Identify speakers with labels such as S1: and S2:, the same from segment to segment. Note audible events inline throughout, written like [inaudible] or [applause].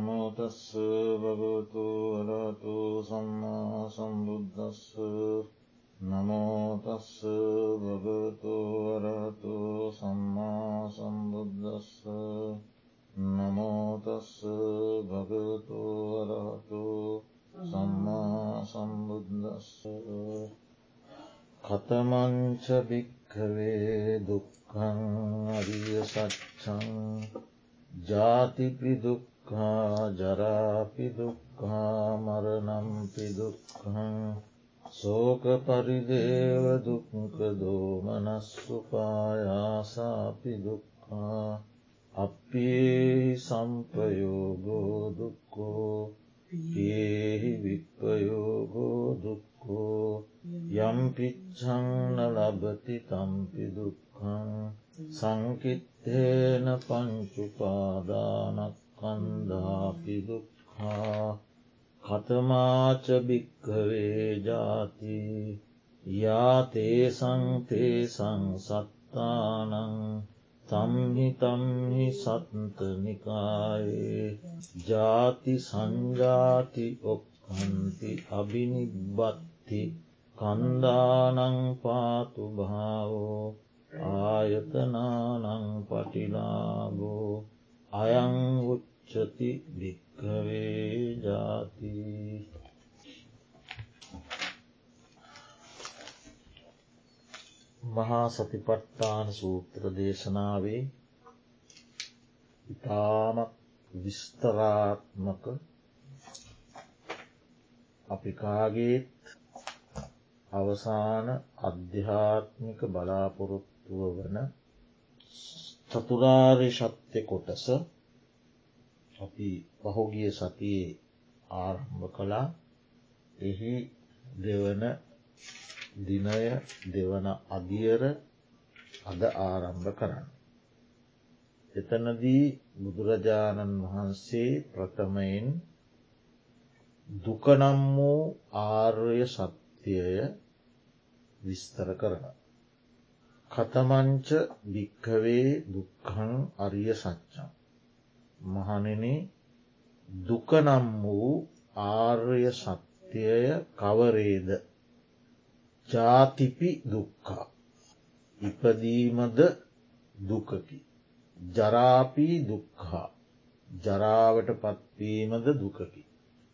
S1: නමෝතස්ස භගවතු වරතු සම්මා සම්බුද්ධස්ස නමෝතස්ස භගවතු වරතු සම්මා සම්බුද්ධස්ස නමෝතස්ස භගවතු වරහතු සම්මා සම්බුද්ධස්ස කතමංච භික්කවේ දුක්කං අරිය සච්චං ජාතිපිදුක්කා ජරාපිදුක්කා මරනම්පිදුක්කං සෝක පරිදේව දුක්ක දෝමනස්සුපායාසාපිදුක්කා අපේ සම්පයෝගෝ දුක්කෝ ඒහි විප්පයෝගෝ දුක්කෝ යම්පිච්චංන ලබති තම්පිදුක්කං සංකිත්තේන පංචුපාදානක්කන්දාපිදුක්හා කතමාච භික්කවේ ජාති යාතේ සංතේ සංසත්තානං තම්හි තම්හි සත්තනිකායේ ජාති සංජාති ඔක්කන්ති අභිනිබ්බත්ති කන්දානං පාතු භාවෝ ආයතනානං පටිලාබෝ අයං උච්චති භික්කවේ ජාති. මහා සතිපට්ටාන සූත්‍ර දේශනාවේ ඉතාමත් විස්තරාත්මක අපි කාගේත් අවසාන අධ්‍යාත්මික බලාපොරොත්තුව වන චතුරාර්ය ශත්‍ය කොටස අපි පහුගිය සතියේ ආරම්භ කළා එහි දෙවන දිනය දෙවන අදියර අද ආරම්භ කරන්න. එතනදී බුදුරජාණන් වහන්සේ ප්‍රථමයෙන් දුකනම් වූ ආර්ය සත්‍යය විස්තර කරන. කතමංච භික්කවේ දුක්කං අරිය සච්චන්. මහනෙන දුකනම් වූ ආර්ය සත්‍යය කවරේද ජාතිපි දුක්කා ඉපදීමද දුකකි. ජරාපී දුක්හා ජරාවට පත්වීමද දුකකි.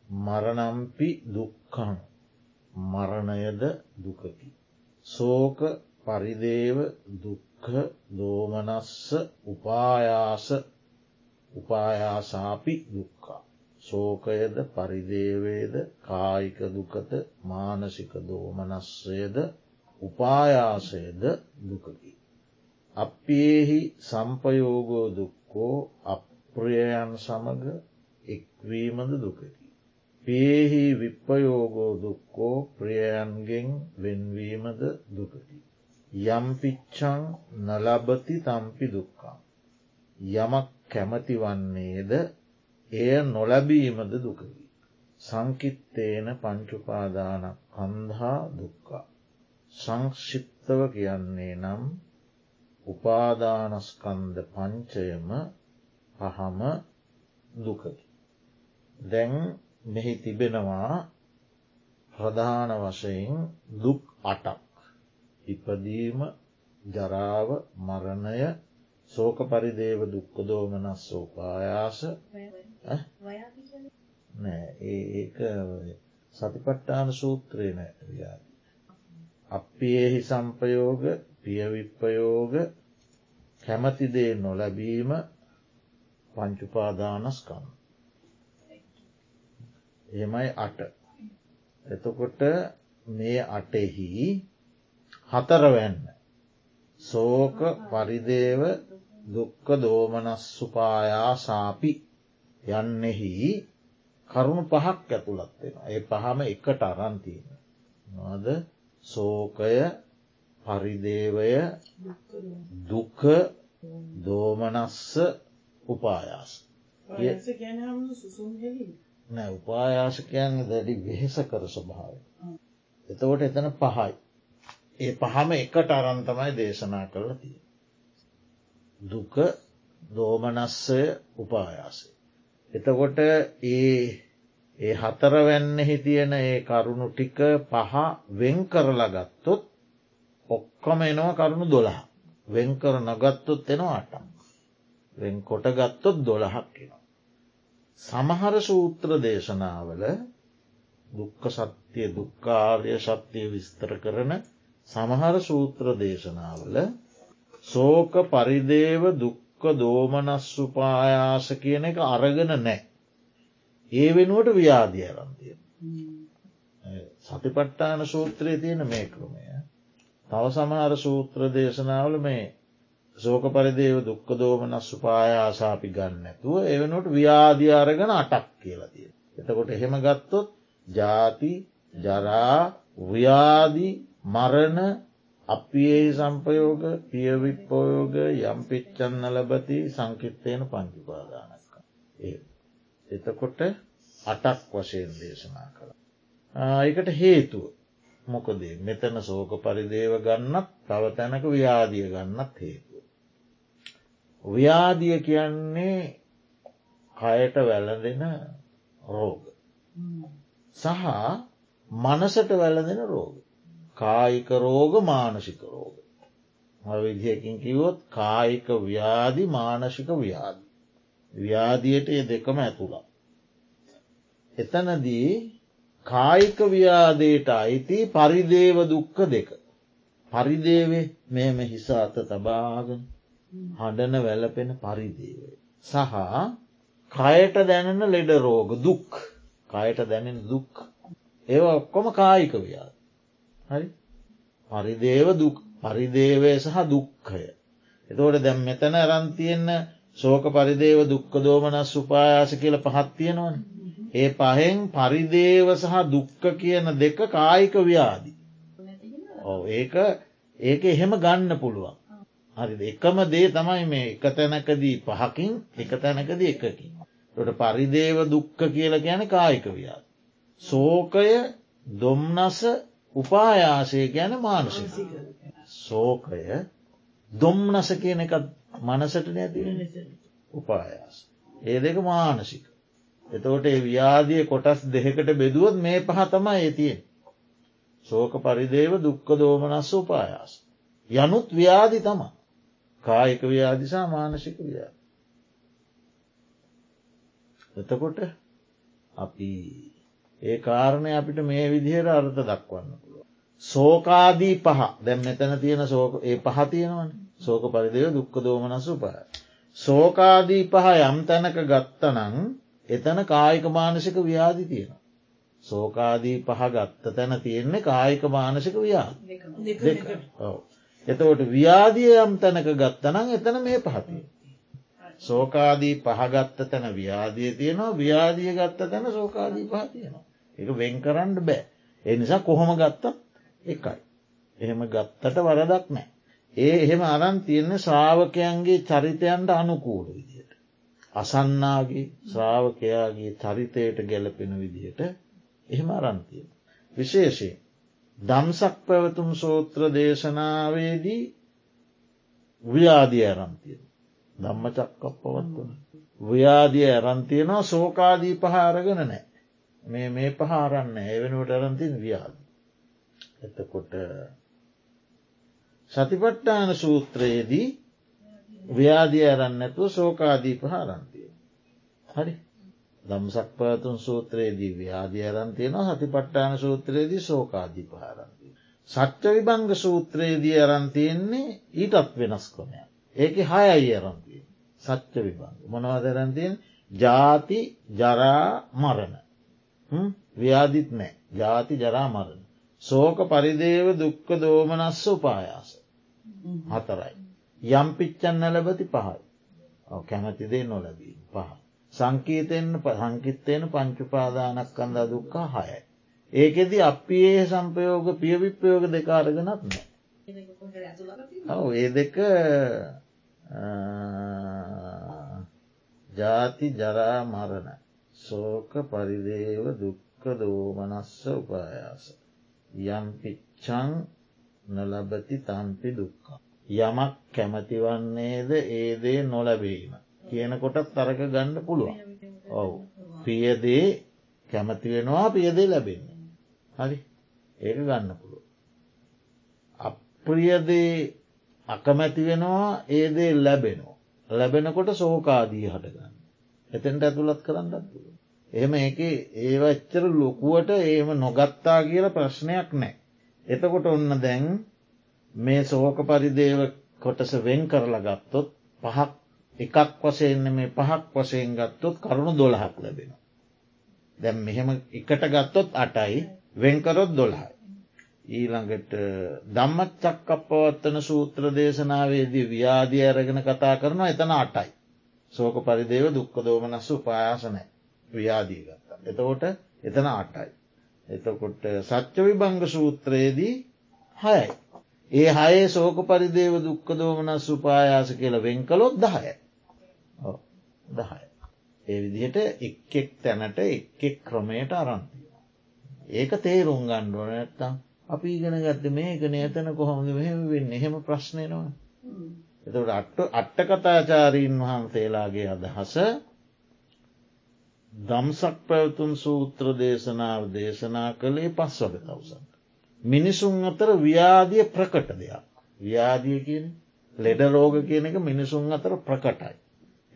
S1: මරණම්පි දුක්කං මරණයද දුකකි. සෝක පරිදේව දුක්හ දෝමනස්ස උපායාස උපායාසාපි දුක්කා. සෝකයද පරිදේවේද කායික දුකත මානසික දෝමනස්සයද උපායාසයද දුකකි. අපේහි සම්පයෝගෝ දුක්කෝ අප්‍රියයන් සමඟ එක්වීමද දුකකි. පේහි විප්පයෝගෝ දුක්කෝ ප්‍රියයන්ගෙන් වෙන්වීමද දුකකි. යම්පිච්චං නලබති තම්පි දුක්කා. යමක් කැමති වන්නේද එය නොලැබීමද දුකකි. සංකිත්තේන පංචුපාදානක් කන්දහා දුක්කා. සංක්ෂිප්තව කියන්නේ නම් උපාදානස්කන්ද පංචයම පහම දුකකි. දැන් මෙහි තිබෙනවා ප්‍රධාන වශයෙන් දුක් අටක්. ඉපදීම ජරාව මරණය සෝක පරිදේව දුක්කදෝමනස් සෝපායාස නෑ ඒක සතිපට්ටාන සූත්‍රය නෑ ව්‍යාද. අපේහි සම්පයෝග පියවිප්පයෝග කැමතිදේ නොලැබීම පංචුපාදානස්කන්න. එහෙමයි අට. එතකොට මේ අටෙහි හතරවැන්න. සෝක පරිදේව දුක්ක දෝමනස්සුපායා සාපි යන්නෙහි කරුණු පහක් ඇතුළත් වෙන. ඒ පහම එකට අරන්තියෙන. නොද සෝකය පරිදේවය දුක දෝමනස්ස උපායාස. නෑ උපායාශකයන් දැඩි වෙහෙස කර ස්වභාව. එතකොට එතන පහයි. ඒ පහම එකට අරන්තමයි දේශනා කරලා තිය. දුක දෝමනස්සය උපායාසය. එතකොට ඒ ඒ හතරවැන්නෙහි තියෙන ඒ කරුණු ටික පහ වෙන් කරලා ගත්තොත් ඔක්කොම එනවා කරුණු දොළහ වෙන්කර නොගත්තොත් එනවා අටක් වෙන් කොට ගත්තොත් දොළහක් එනවා. සමහර සූත්‍ර දේශනාවල දුක්ක සත්‍යය දුක්කාර්ය සත්‍යය විස්තර කරන සමහර සූත්‍ර දේශනාවල සෝක පරිදේව දුක්ක දෝමනස්සුපායාස කියන එක අරගෙන නෑ. ඒ වෙනුවට ව්‍යාධිය අරන්තිය. සතිපට්ටාන සූත්‍රයේ තියෙන මේ ක්‍රමය. තව සමහර සූත්‍ර දේශනාවල මේ සෝක පරිදේව දුක්ක දෝමනස් සුපායාසාපි ගන්නඇතුව එවනට ව්‍යාධි අරගෙන අටක් කියලතිය. එතකොට එහෙම ගත්තොත් ජාති ජරා ව්‍යාදි මරණ අපේ සම්පයෝග පියවිප්පෝයෝග යම් පිච්චන්න ලබති සංකිත්තයන පංචිපාදානක. ඒ. එතකොට අටක් වශයෙන් දේශනා කළ. ඒකට හේතුව මොකදේ මෙතන සෝක පරිදේව ගන්නත් තව තැනක ව්‍යාදිය ගන්නත් හේතුව. ව්‍යාදිය කියන්නේ කයට වැලඳෙන රෝග. සහ මනසට වැලඳෙන රෝග. කායික රෝග මානසික රෝග. විදිහකින් කිවොත් කායික ව්‍යාධි මානසික ව්‍යාධි. ව්‍යාධියට එ දෙකම ඇතුළා. එතනදී කායික ව්‍යාදයට අයිති පරිදේව දුක්ක දෙක. පරිදේවේ මෙම හිස අත තබාගෙන හඬන වැලපෙන පරිදේවේ. සහ කයට දැනෙන ලෙඩ රෝග දුක් කයට දැනෙන දුක් ඒ ඔක්කොම කායික ව්‍යාද. හරි පරිදේව පරිදේවය සහ දුක්කය. එතෝට දැම් මෙතන රන්තියෙන්න්න සෝක පරිදේව දුක්ක දෝමනස් සුපායාස කියල පහත්තියෙනවන. ඒ පහෙන් පරිදේව සහ දුක්ක කියන දෙක කායික ව්‍යාදි. ඒක ඒක එහෙම ගන්න පුළුවන්. හරි එකම දේ තමයි මේ එක තැනකදී පහකින් එක තැනකද එකකින්. ට පරිදේව දුක්ක කියල ගැන කායික ව්‍යාද. සෝකය දොම්නස උපායාසය ගැන මානසික. සෝකය දොම්නස කියන එක මනසට නැති උපායාස. ඒ දෙක මානසික. එතකොට ඒ ව්‍යාදිය කොටස් දෙකට බෙදුවත් මේ පහ තමයි ඇතියෙන්. සෝක පරිදේව දුක්ක දෝමනස්ස උපායාස. යනුත් ව්‍යාදි තමා. කායික ව්‍යාදිසා මානසික ව්‍යා. එතකොට අපි ඒ කාරණය අපිට මේ විදිහයට අර්ථ දක්වන්න. සෝකාදී පහ දැම් මෙතැන තියෙන ඒ පහ තියෙනවන සෝක පරිදව දුක්ක දෝමනසු පහ. සෝකාදී පහ යම් තැනක ගත්තනං එතන කායික මානසික ව්‍යාධි තියෙන. සෝකාදී පහ ගත්ත තැන තියෙන්නේ කායික මානසික ව්‍යා එතවට ව්‍යාදිය යම් තැනක ගත්තනං එතන මේ පහතිය. සෝකාදී පහගත්ත තැන ව්‍යාදිය තියෙනවා ව්‍යාදිය ගත්ත තැන සෝකාදී පහ තියෙනවා. එක වෙන් කරන්න බෑ. ඒ නිසා කොහොම ගත්තත් එකයි. එහෙම ගත්තට වරදක් නෑ. ඒ එහෙම අරන් තියෙන්නේ ශ්‍රාවකයන්ගේ චරිතයන්ට අනුකූල විදියට. අසන්නාගේ ශ්‍රාවකයාගේ චරිතයට ගැලපෙන විදිහට එහෙම අරන්තිය. විශේෂයෙන් දම්සක් පැවතුම් සූත්‍ර දේශනාවේදී ව්‍යාදිය ඇරන්තිය. ධම්ම චක්කක් පවත්වන. ව්‍යාදිය ඇරන්තියනවා සෝකාදී පහාරගෙන නෑ. මේ මේ පහාරන්න ඒ වෙනුවට ඇරන්තින් ව්‍යාද. එතකොට සතිපට්ටාන සූත්‍රයේදී ව්‍යාදිය ඇරන්න ඇතුව සෝකාදී පහාරන්තිය. හරි දම්සක් පාතුන් සූත්‍රයේදී ව්‍යාධි අරන්තියනවා හතිපට්ටාන සූත්‍රයේදී සෝකාදී පහරන්තිය. සච්ච විභංග සූත්‍රයේදී අරන්තියෙන්නේ ඊටත් වෙනස් කොනය. ඒක හයයි අරන්තිය. සච්ච විභංග මොනවදරන්තියෙන් ජාති ජරා මරණ. ව්‍යාධිත් නෑ ජාති ජරා මරණ. සෝක පරිදේව දුක්ක දෝමනස්ස උපායාස. හතරයි. යම් පිච්චන්න ලැබති පහයි. කැමතිදේ නොලැබී පහ. සංකීතයෙන් සංකිත්තයන පංචුපාදානක් කන්දා දුක්කා හයයි. ඒකෙදි අපි ඒ සම්පයෝග පියවිප්පයෝග දෙකාරගෙනත් නෑ. ඔව ඒ දෙක ජාති ජරා මරණ සෝක පරිදේව දුක්ක දෝමනස්ස උපායාස. යම් පිච්චං නොලබති තම්පි දුක්කා. යමක් කැමතිවන්නේද ඒදේ නොලැබීම. කියන කොටත් තරක ගන්න පුළුවන්. ඔවු පියදේ කැමති වෙනවා පියදේ ලැබෙන්නේ. හරි ඒක ගන්න පුළුව. අප්‍රියදේ අකමැති වෙනවා ඒදේ ලැබෙනවා. ලැබෙනකොට සෝකාදී හටගන්න. එතෙන්ට ඇතුළත් කරන්නත් පුළුව. එහෙම ඒක ඒවච්චර ලොකුවට ඒම නොගත්තා කියල ප්‍රශ්නයක් නෑ. එතකොට ඔන්න දැන් මේ සෝක පරිදේව කොටස වෙන් කරලා ගත්තොත් පහක් එකක් වසයෙන්න්න මේ පහක් වසයෙන් ගත්තොත් කරුණු දොළහක් ලැබෙන. දැම් මෙහෙම එකට ගත්තොත් අටයි වෙන්කරොත් දොළහයි. ඊළඟට දම්මත් චක්කප පවත්තන සූත්‍ර දේශනාවේදී ව්‍යාධිය අරගෙන කතා කරනවා එතන අටයි. සෝක පරිදේව දුක්ක දෝමනස්ස උපායාසනෑ ව්‍යාදී ගත්තා. එතකොට එතන අටයි. එතකොට සච්ච විභංග සූත්‍රයේදී හයයි. ඒ හයේ සෝක පරිදේව දුක්ක දෝමනස් උපායාස කියල වෙන් කළොත් දහය. දහය. ඒ විදිහට එක්ෙක් තැනට එක්ෙක් ක්‍රමයට අරන්තිය. ඒක තේරුම් ගණ්ඩුවන නැත්තම් අපි ඉගෙන ගත්ත මේකන එතන කොහොමද මෙහෙම වෙන්න එහෙම ප්‍රශ්නයනවා. එතට අට්ට කතාචාරීන් වහන්සේලාගේ අදහස දම්සක් පැවතුන් සූත්‍ර දේශනාව දේශනා කළේ පස් වග තවසන්ට. මිනිසුන් අතර ව්‍යාදිය ප්‍රකට දෙයක්. ව්‍යාදිය කියන ලෙඩ රෝග කියන එක මිනිසුන් අතර ප්‍රකටයි.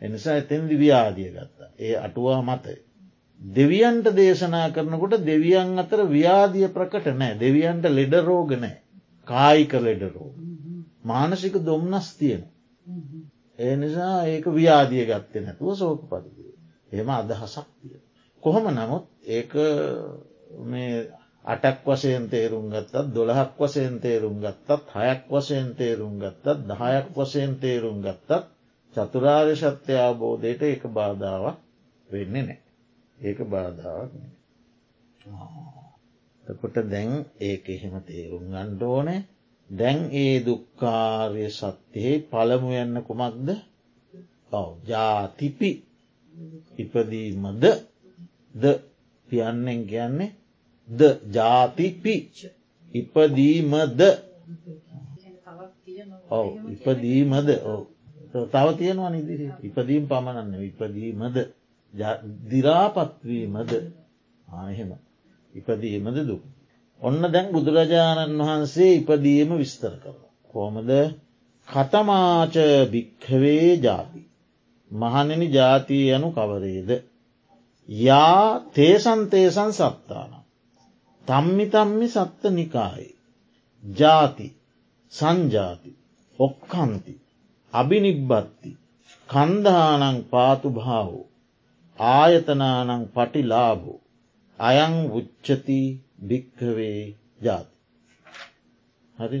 S1: එනිසා එතැන්දි ව්‍යාදිය ගත්තා. ඒ අටුවා මතය. දෙවියන්ට දේශනා කරනකොට දෙවියන් අතර ව්‍යාදිය ප්‍රකට නෑ දෙවියන්ට ලෙඩ රෝග නෑ. කායික ලෙඩ රෝග. මානසික දොම්නස් තියෙන. ඒ නිසා ඒක ව්‍යාදිය ගත්තේ නැතුව සෝක පරිදිය. එම අදහසක් තිය. කොහොම නමුත් ඒක මේ අටක් වසයෙන් තේරුම් ගත්තත් දොළහක් වසයෙන් තේරුම් ගත්තත් හයක් වසයෙන් තේරුම් ගත්තත් දහයක් වසයෙන් තේරුම් ගත්තත් චතුරාර්ය සත්‍ය අවබෝධයට ඒක බාධාවක් වෙන්නේ නෑ. ඒක බාධාවක් තකොට දැන් ඒක එහෙම තේරුම් ගණ්ඩෝනෑ දැන් ඒ දුක්කාරය සත්‍යයෙහි පළමු යන්න කුමක්ද? ඔව ජාතිපි ඉපදීමද ද පියන්නෙන් කියන්නේ ද ජාතිපි ඉපදීමද. ඔව ඉපදීමද. ඔව. තව තියෙනවා නිදිරි ඉපදීම් පමණන්න ඉපදීමද. දිරාපත්වීමද ආහෙම ඉපදීමද දුක්. ඔන්න දැන් බුදුරජාණන් වහන්සේ ඉපදීම විස්තර කර. කොමද කතමාච භික්හවේ ජාති. මහනෙන ජාතිය යනු කවරේද. යා තේසන්තේසන් සත්තාන. තම්මි තම්මි සත්ත නිකායි. ජාති සංජාති ඔක්කන්ති අභිනිබ්බත්ති කන්දානං පාතු භාවෝ ආයතනානං පටිලාබෝ අයං උච්චති භික්කවේ ජාති. හරි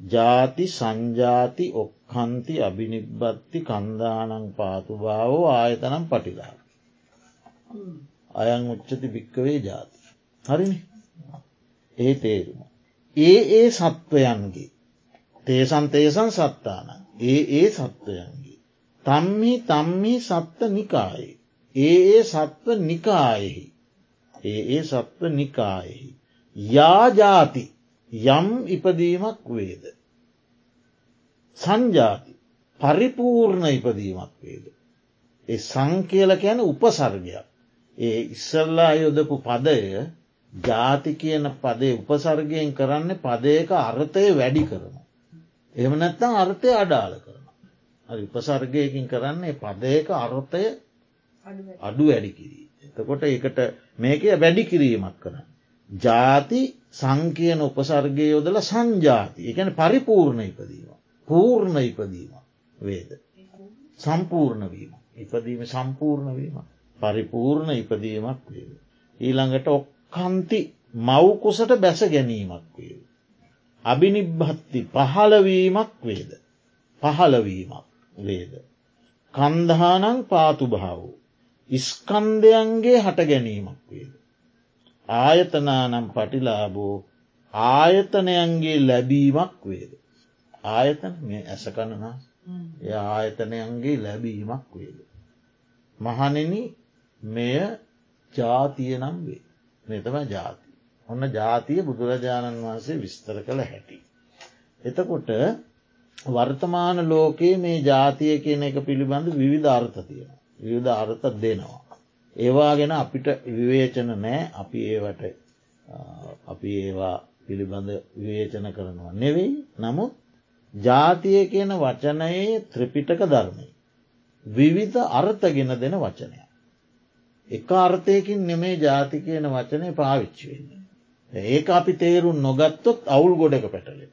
S1: ජාති සංජාති ඔක්කන්ති අභිනිබ්බත්ති කන්දානං පාතුභාවෝ ආයතනම් පටිලා. අයං උච්චති භික්කවේ ජාති. හරිනි ඒ තේරුම. ඒ ඒ සත්වයන්ගේ තේසන් තේසන් සත්තාන ඒ ඒ සත්වයන්ගේ. තම්හි තම්හි සත්ත නිකායේ. ඒ ඒ සත්ව නිකායෙහි. ඒ ඒ සත්ව නිකායෙහි. යාජාති යම් ඉපදීමක් වේද. සංජාති පරිපූර්ණ ඉපදීමක් වේද. ඒ සංකේල යැන උපසර්ගයක්. ඒ ඉස්සල්ලා යොදපු පදය ජාති කියන පදේ උපසර්ගයෙන් කරන්න පදයක අර්ථය වැඩි කරන. එහම නැත්තං අර්ථය අඩාල කරන. උපසර්ගයකින් කරන්නේ පදයක අර්ථය අඩු වැඩි කිරී. එතකොට ඒකට මේක වැඩි කිරීමක් කරන්න. ජාති සංකයන උපසර්ගය යොදල සංජාති එකන පරිපූර්ණ ඉපදීම. පූර්ණ ඉපදීම වේද. සම්පූර්ණ වීම. ඉපදීම සම්පූර්ණ වීම. පරිපූර්ණ ඉපදීමක් වේද. ඊළඟට ඔක්කන්ති මව්කුසට බැස ගැනීමක් වේද. අභිනිබ්භත්ති පහලවීමක් වේද. පහලවීමක් වේද. කන්දහානං පාතු භාවෝ. ඉස්කන්දයන්ගේ හට ගැනීමක් වේද. ආයතනානම් පටිලාබෝ ආයතනයන්ගේ ලැබීමක් වේද. ආයතන මේ ඇසකණනා එය ආයතනයන්ගේ ලැබීමක් වේද. මහනෙන මෙය ජාතියනම් වේ මෙතම ජාති. ඔන්න ජාතිය බුදුරජාණන් වහන්සේ විස්තර කළ හැටි. එතකොට වර්තමාන ලෝකයේ මේ ජාතිය කියන එක පිළිබඳ විවිධ අර්ථ තියෙන. විවිධ අර්ථ දෙනවා. ඒවා ගැන අපිට විවේචන නෑ අපි ඒවට අපි ඒවා පිළිබඳ විවේචන කරනවා නෙවෙයි නමුත් ජාතිය කියන වචනයේ ත්‍රිපිටක ධර්මය. විවිධ අර්ථගෙන දෙන වචනය. එක අර්ථයකින් නෙමේ ජාති කියන වචනය පාවිච්චි වෙන්නේ. ඒක අපි තේරුම් නොගත්තොත් අවුල් ගොඩක පැටලෙන.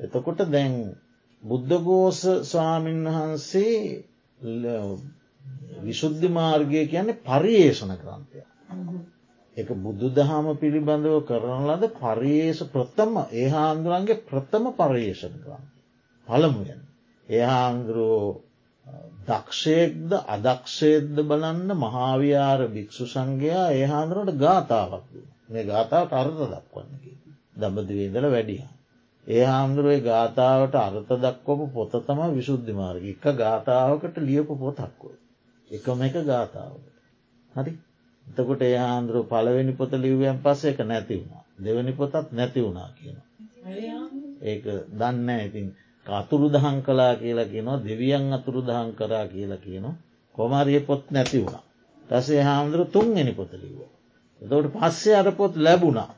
S1: එතකොට දැන් බුද්ධගෝස ස්වාමීන් වහන්සේ විශුද්ධි මාර්ගය කියන්නේ පරියේෂණ ක්‍රන්තය. එක බුදු දහම පිළිබඳව කරන ලද පරියේෂ ප්‍රථම ඒ හාන්දුරන්ගේ ප්‍රථම පර්යේෂණ කරන්න. පළමුුවෙන්. ඒ හාන්දුරුවෝ දක්ෂයෙක්ද අදක්ෂේද බලන්න මහාවියාර භික්‍ෂු සංඝයා ඒ හාන්දුරට ගාථාවක් මේ ගාථාවට අර්ථ දක්වන්නකි. දඹදිවේදල වැඩිය. ඒ හාමුදුරුවේ ගාථාවට අර්ථ දක්වපු පොත තම විශුද්ධි මාර්ග එක ගාථාවකට ලියපු පොතක්කෝ. එකම එක ගාථාවට. හරි එතකොට ඒ හාන්දුරුව පළවෙනි පොත ලිව්වයන් පස්ස එක නැති වුණා දෙවැනි පොතත් නැති වුණා කියන. ඒක දන්න ඉතින් අතුරු දහන් කලා කියලා කියනවා දෙවියන් අතුරු දහන් කරා කියලා කියනවා කොමරිය පොත් නැති වුණා. රසේ හාමුදුර තුන්ගෙන පොත ලිව්ව. එතවට පස්සේ අර පොත් ලැබුණා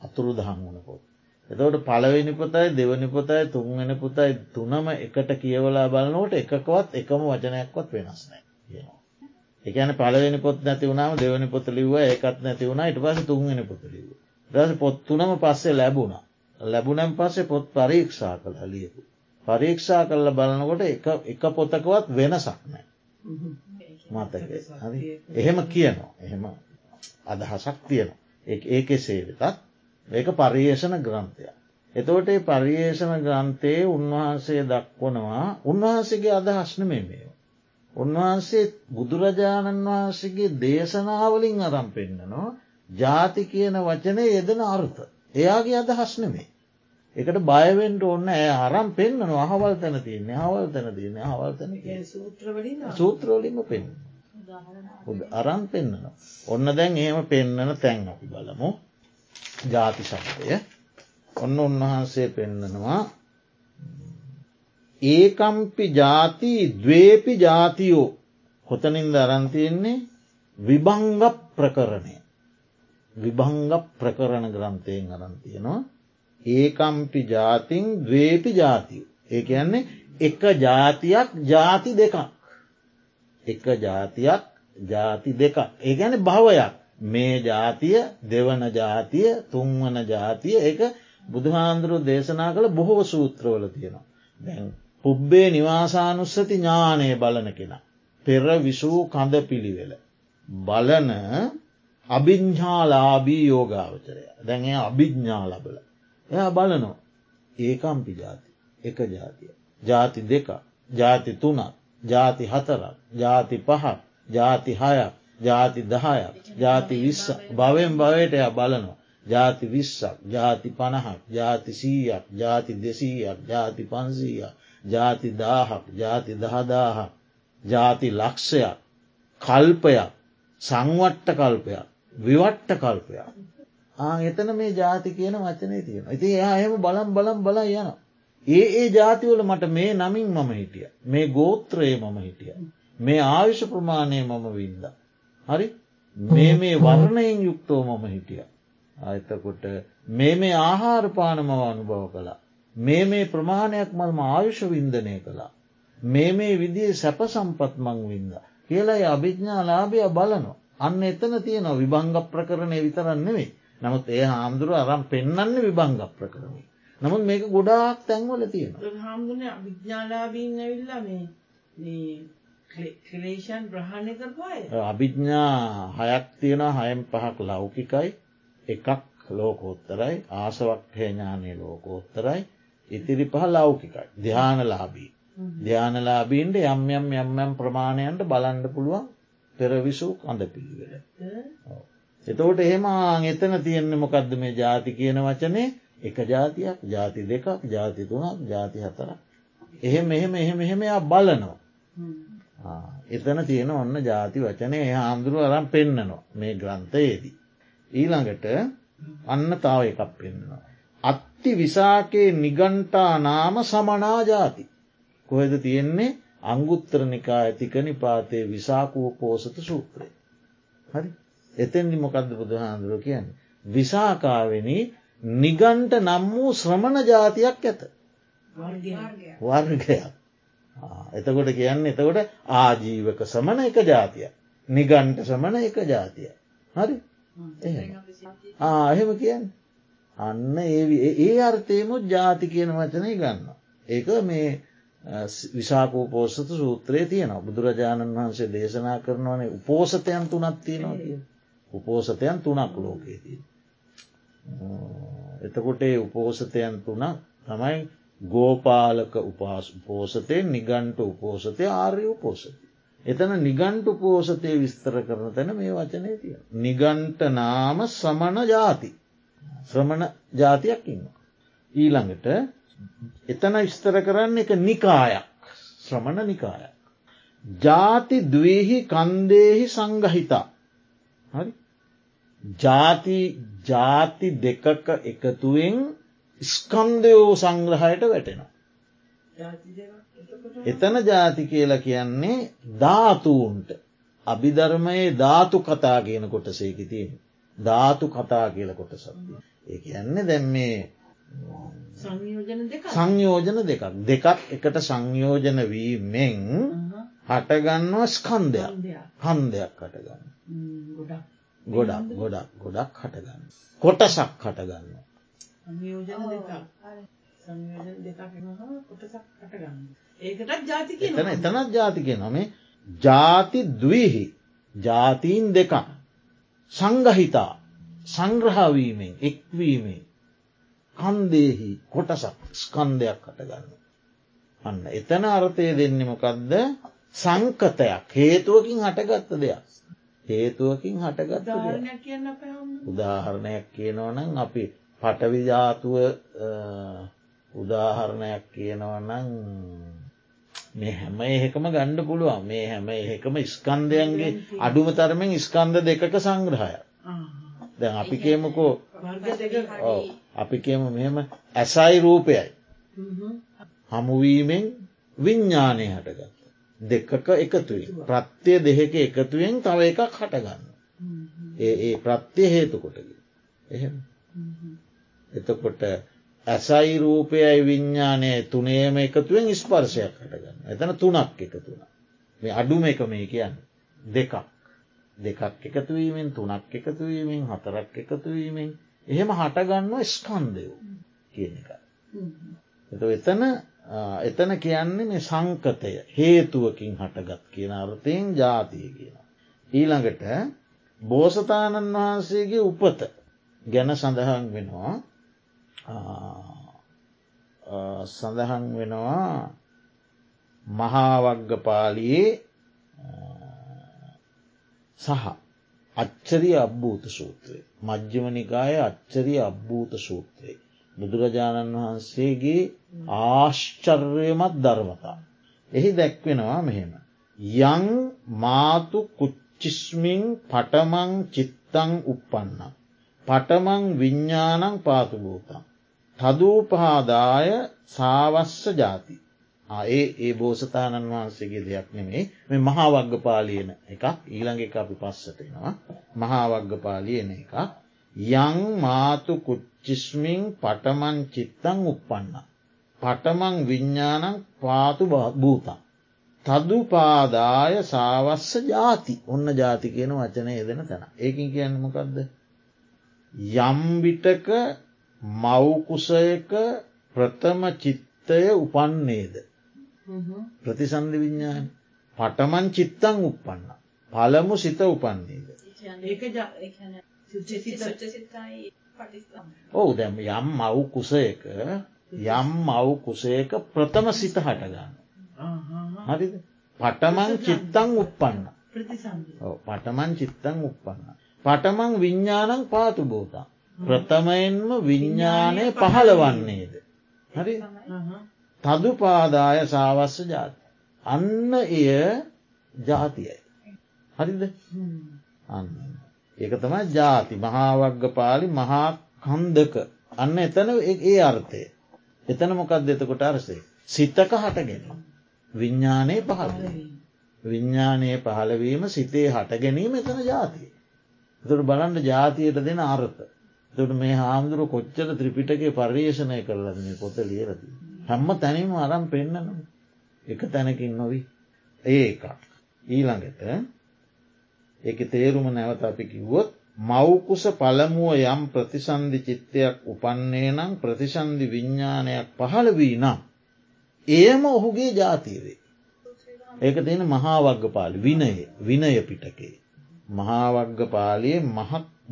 S1: අතුරු දහන් වුණ පොත්. එතවට පළවෙනි පොතයි දෙවනි පොතයි තුන්වෙන පුතයි තුනම එකට කියවලා බලනෝට එකකවත් එකම වචනයක්වත් වෙනස් නෑ කියනවා. එකන පලවෙනි පොත් නැති වුණාම දෙවනි පොත ලිව එකත් නැති වුණ ඉට පස තුන්ගෙන පොත ලිව. රස පොත් තුනම පස්සේ ලැබුණ. ලැබුණම් පස්සේ පොත් පරීක්ෂා කළ ලියපු. පරීක්ෂා කරල බලනකොට එක පොතකවත් වෙනසක් නෑ. මතක එහෙම කියනවා එහෙම අදහසක් තියෙනවා ඒක එසේ වෙතත් ඒක පර්යේෂණ ග්‍රන්ථය. එතෝට පර්යේෂණ ග්‍රන්ථයේ උන්වහන්සේ දක්වනවා උන්වහන්සේගේ අදහස්න මේ මේ. උන්වහන්සේ බුදුරජාණන් වහන්සේගේ දේශනාවලින් අරම් පෙන්න්නනවා ජාති කියන වචනය යෙදෙන අර්ථ. එයාගේ අදහස් නෙමේ. එකට බයවෙන්ට ඔන්න ඇ අරම් පෙන්න්නන අහවල් තැන තියන්නේ හවල් තැන තියන්න හවල් තැන සූත්‍රවලින්ම පෙන්. අරන් පෙන්න්නන. ඔන්න දැන් එහෙම පෙන්නන තැන් අපි බලමු ජාති සක්තය ඔන්න උන්වහන්සේ පෙන්නනවා ඒකම්පි ජාති දවේපි ජාතියෝ. කොතනින්ද අරන්තියෙන්නේ විභංග ප්‍රකරණය. විභංග ප්‍රකරණ ග්‍රන්ථයෙන් අරන්තියනවා ඒකම්පි ජාතින් දවේපි ජාතිය. ඒ කියන්නේ එක ජාතියක් ජාති දෙකක්. එක ජාතියක් ජාති දෙක ඒ ගැන භවයක්. මේ ජාතිය දෙවන ජාතිය තුන්වන ජාතිය එක බුදුහාන්දුරු දේශනා කළ බොහෝ සූත්‍රවල තියෙනවා. දැන් පුබ්බේ නිවාසානුස්සති ඥානය බලන කෙන. පෙර විසූ කඳ පිළිවෙල. බලන අභිඤ්ඥාලාබී යෝගාවචරය. දැන් එය අභිජ්ඥා ලබල. එයා බලනෝ ඒකම්පි ජාති. එක ජාතිය. ජාති දෙක ජාති තුනක්. ජාති හතරක්. ජාති පහක්. ජාති හයක්. ජාති දහයක්. ජාති විස්ස භවෙන් භවයට එය බලනවා. ජාති විස්සක්. ජාති පණහක්. ජාති සීයක්. ජාති දෙසීයක්. ජාති පන්සීයක්. ජාති දාහක් ජාති දහදාහක් ජාති ලක්ෂයක් කල්පයක් සංවට්ට කල්පයක් විවට්ට කල්පයක් එතන මේ ජාති කියන වචනය තියෙන ඉති එයා එහෙම බලම් බලම් බල යන ඒ ඒ ජාතිවල මට මේ නමින් මම හිටිය. මේ ගෝත්‍රයේ මම හිටිය. මේ ආයුෂ ප්‍රමාණය මම වින්ද. හරි? මේ මේ වර්ණයෙන් යුක්තෝ මම හිටිය. අතකොට මේ මේ ආහාරපානමව අනුභව කළා. මේ මේ ප්‍රමාණයක් මල්ම ආයුෂ වින්දනය කළා. මේ මේ විදිේ සැප සම්පත්මං වින්ද. කියලායි අභිඥා ලාභය බලනො. අන්න එතන තියෙනවා විභංග ප්‍රකරණය විතරන්නෙවෙයි. නමුත් ඒ හාමුදුරුව අරම් පෙන්න්න විභංග ප්‍රකරණය. නමුත් මේක ගොඩාක් තැන්වල තියෙන.
S2: හාමුදුන අභිඥාලාබීන් ඇවිල්ලා මේ ක්‍රේෂන් ග්‍රහණය කරවාය.
S1: අභිඥා හයක් තියෙනවා හයම් පහක් ලෞකිකයි එකක් ලෝකෝත්තරයි ආසවක්හය ඥානය ලෝකෝත්තරයි ඉතිරි පහ ලෞකිකයි ධ්‍යානලාබී. ධ්‍යානලාබීන්ට යම් යම් යම්යම් ප්‍රමාණයන්ට බලන්ඩ පුළුවන් පෙරවිසූ කඳ පිළිවෙල. එතවට එහෙම එතන තියෙන්නේ මොකක්ද මේ ජාති කියන වචනේ එක ජාතියක් ජාති දෙකක් ජාති තුනක් ජාති හතර. එහෙම එහෙම එහෙම එහෙමයා බලනවා. එතන තියෙන ඔන්න ජාති වචනය එහ ආන්දුරුව අරම් පෙන්න්නනවා මේ ග්‍රන්ථයේදී. ඊළඟට අන්න තාව එකක් පෙන්නවා. අත්ති විසාකේ නිගන්ටා නාම සමනාජාති. කොහෙද තියෙන්නේ අංගුත්තරනිකා ඇතිකනි පාතේ විසාකුව පෝසත සූත්‍රය. හරි එතෙන්දි මොකක්ද බුදුහාන්දුරුව කියන්නේ. විසාකාවෙන නිගන්ට නම් වූ ශ්‍රමණ ජාතියක් ඇත. වර්ගයක්. එතකොට කියන්න එතකොට ආජීවක සමන එක ජාතිය. නිගන්ට සමන එක ජාතිය. හරි ආහෙම කියන්න. අන්න ඒ ඒ අර්ථයමුත් ජාති කියන වචනය ගන්න. ඒක මේ විසාකූ පෝසත සූත්‍රයේ තියෙන බුදුරජාණන් වහන්සේ දේශනා කරනවනේ උපෝසතයන් තුනත් තියෙනවා කිය. උපෝසතයන් තුනක් ලෝකයේදී. එතකොට උපෝසතයන් තුනක් තමයි ගෝපාලක උපාස් උපෝසතය නිගන්ට උපෝසතය ආර්ය උපෝසති. එතන නිගන්ට උපෝසතය විස්තර කරන තැන මේ වචනය තිය. නිගන්ට නාම සමන ජාති. ශ්‍රමණ ජාතියක් ඉන්න. ඊළඟට එතන විස්තර කරන්න එක නිකායක් ශ්‍රමණ නිකායක්. ජාති දවේහි කන්දේහි සංගහිතා. හරි ජාති ජාති දෙකක එකතුවෙන් ස්කන්දයෝ සංග්‍රහයට වැටෙනවා. එතන ජාති කියලා කියන්නේ ධාතුූන්ට අභිධර්මයේ ධාතු කතා කියන කොටසේකි තියෙන. ධාතු කතා කියල කොට සත්තිය. ඒ කියන්නේ දැම් මේ සංයෝජන දෙකක්. දෙකක්. එකට සංයෝජන වීමෙන් හටගන්නවා ස්කන්දයක් හන්දයක් හටගන්න. ගොඩක්. ගොඩක් ගොඩක් හටගන්න. කොටසක් හටගන්න. එතන එතනත් ජාතික නොමේ ජාති දවිහි. ජාතීන් දෙකක් සංගහිතා සංග්‍රහවීමෙන් එක්වීමෙන් කන්දේහි කොටසක් ස්කන්දයක් හටගන්න. අන්න එතන අර්ථය දෙන්නෙමකක්ද සංකතයක් හේතුවකින් හටගත්ත දෙයක්. හේතුවකින් හටගත්ත උදාහරණයක් කියනවනම් අපි පටවිජාතුව උදාහරණයක් කියනවනං මේ හැම එහෙකම ගණ්ඩ පුළුවන්. මේ හැම එහෙකම ස්කන්දයන්ගේ අඩුම තරමෙන් ස්කන්ද දෙකක සංග්‍රහය දැන් අපි කියමුකෝ අපි කියමු මෙහෙම ඇසයි රූපයයි. හමුවීමෙන් විඤ්ඥානය හටගත් දෙකක එකතුයි ප්‍රත්‍යය දෙහෙක එකතුවෙන් තව එකක් හටගන්න ඒ ඒ ප්‍රත්‍යය හේතුකොටකි එහෙම. එතකොට ඇසයි රූපයයි විඤ්ඥානය තුනේම එකතුවෙන් ස්පර්ශයක් හටගන්න එතන තුනක් එකතුන මේ අඩුම එක මේ කියන්න. දෙකක්. දෙකක් එකතුවීමෙන් තුනක් එකතුවීමෙන් හතරක් එකතුවීමෙන් එහෙම හටගන්න ස්කන්දයෝ කියන එක. එත එතන එතන කියන්නේ මේ සංකතය. හේතුවකින් හටගත් කියන අර්ථයෙන් ජාතිය කියන. ඊළඟට බෝසතාණන් වහන්සේගේ උපත ගැන සඳහන් වෙනවා. සඳහන් වෙනවා මහාවග්ගපාලියේ සහ අච්චරිය අබ්භූත සූත්‍රය මජ්්‍යමනිකාය අච්චරිය අබ්භූත සූත්‍රයේ බුදුරජාණන් වහන්සේගේ ආශ්චර්යමත් ධර්මතා. එහි දැක්වෙනවා මෙහෙම. යං මාතු කුච්චිස්මින් පටමං චිත්තං උපපන්න. පටමං විඤ්ඥානං පාතුභූතන්. තදූපහාදාය සාවස්ස ජාති. ඒ ඒ බෝසතාණන් වහන්සේගේ දෙයක් නෙමේ මේ මහාවග්ගපාලියන එකක් ඊළඟ එක අපි පස්සටෙනවා මහාවග්ගපාලියන එක යං මාතු කුච්චිස්මින් පටමන් චිත්තං උපපන්න. පටමං විඤ්ඥානං පාතු භූතන්. තදුපාදාය සාවස්ස ජාති ඔන්න ජාති කියන වචනය යෙදෙන තැන ඒකින් කියන්න මොකක්ද. යම්විටක මවකුසයක ප්‍රථම චිත්තය උපන්නේද. ප්‍රතිසන්ධ විඤ්ඥාන පටමන් චිත්තං උපන්න. පළමු සිත උපන්නේද. ඔවු දැම යම් මව් කුසයක යම් මව් කුසයක ප්‍රථම සිත හටගන්න. හරිද පටමං චිත්තං උපන්න පටමන් චිත්තං උපන්න. පටමං විඤ්ඥානං පාතු බෝතා. ප්‍රථමයෙන්ම විඤ්ඥානය පහළවන්නේද. හරි තදුපාදාය සාවස්ස ජාති. අන්න එය ජාතියයි. හරිද අන්න. ඒක තමයි ජාති මහාවග්ග පාලි මහා කන්දක අන්න එතන ඒ අර්ථය. එතන මොකක් දෙතකොට අරසේ. සිත්තක හටගෙන. විඤ්ඥානයේ පහළ විඤ්ඥානයේ පහළවීම සිතේ හට ගැනීම එතන ජාතිය. තුට බලන්ට ජාතියට දෙන අර්ථ. තුට මේ හාමුදුරු කොච්චර ත්‍රිපිටගේ පර්යේෂණය කරලද මේ පොත ලියලද. හැම්ම තැනීම අරම් පෙන්න්නන එක තැනකින් නොවී ඒ එකක්. ඊළඟට ඒක තේරුම නැවත අපි කිව්වොත් මවකුස පළමුුව යම් ප්‍රතිසන්ධි චිත්තයක් උපන්නේ නම් ප්‍රතිසන්ධි විඤ්ඥානයක් පහළ වී නම්. එයම ඔහුගේ ජාතීවේ. ඒක තියෙන මහාවග්ග පාලි විනය විනය පිටකේ. මහාවග්ග පාලියේ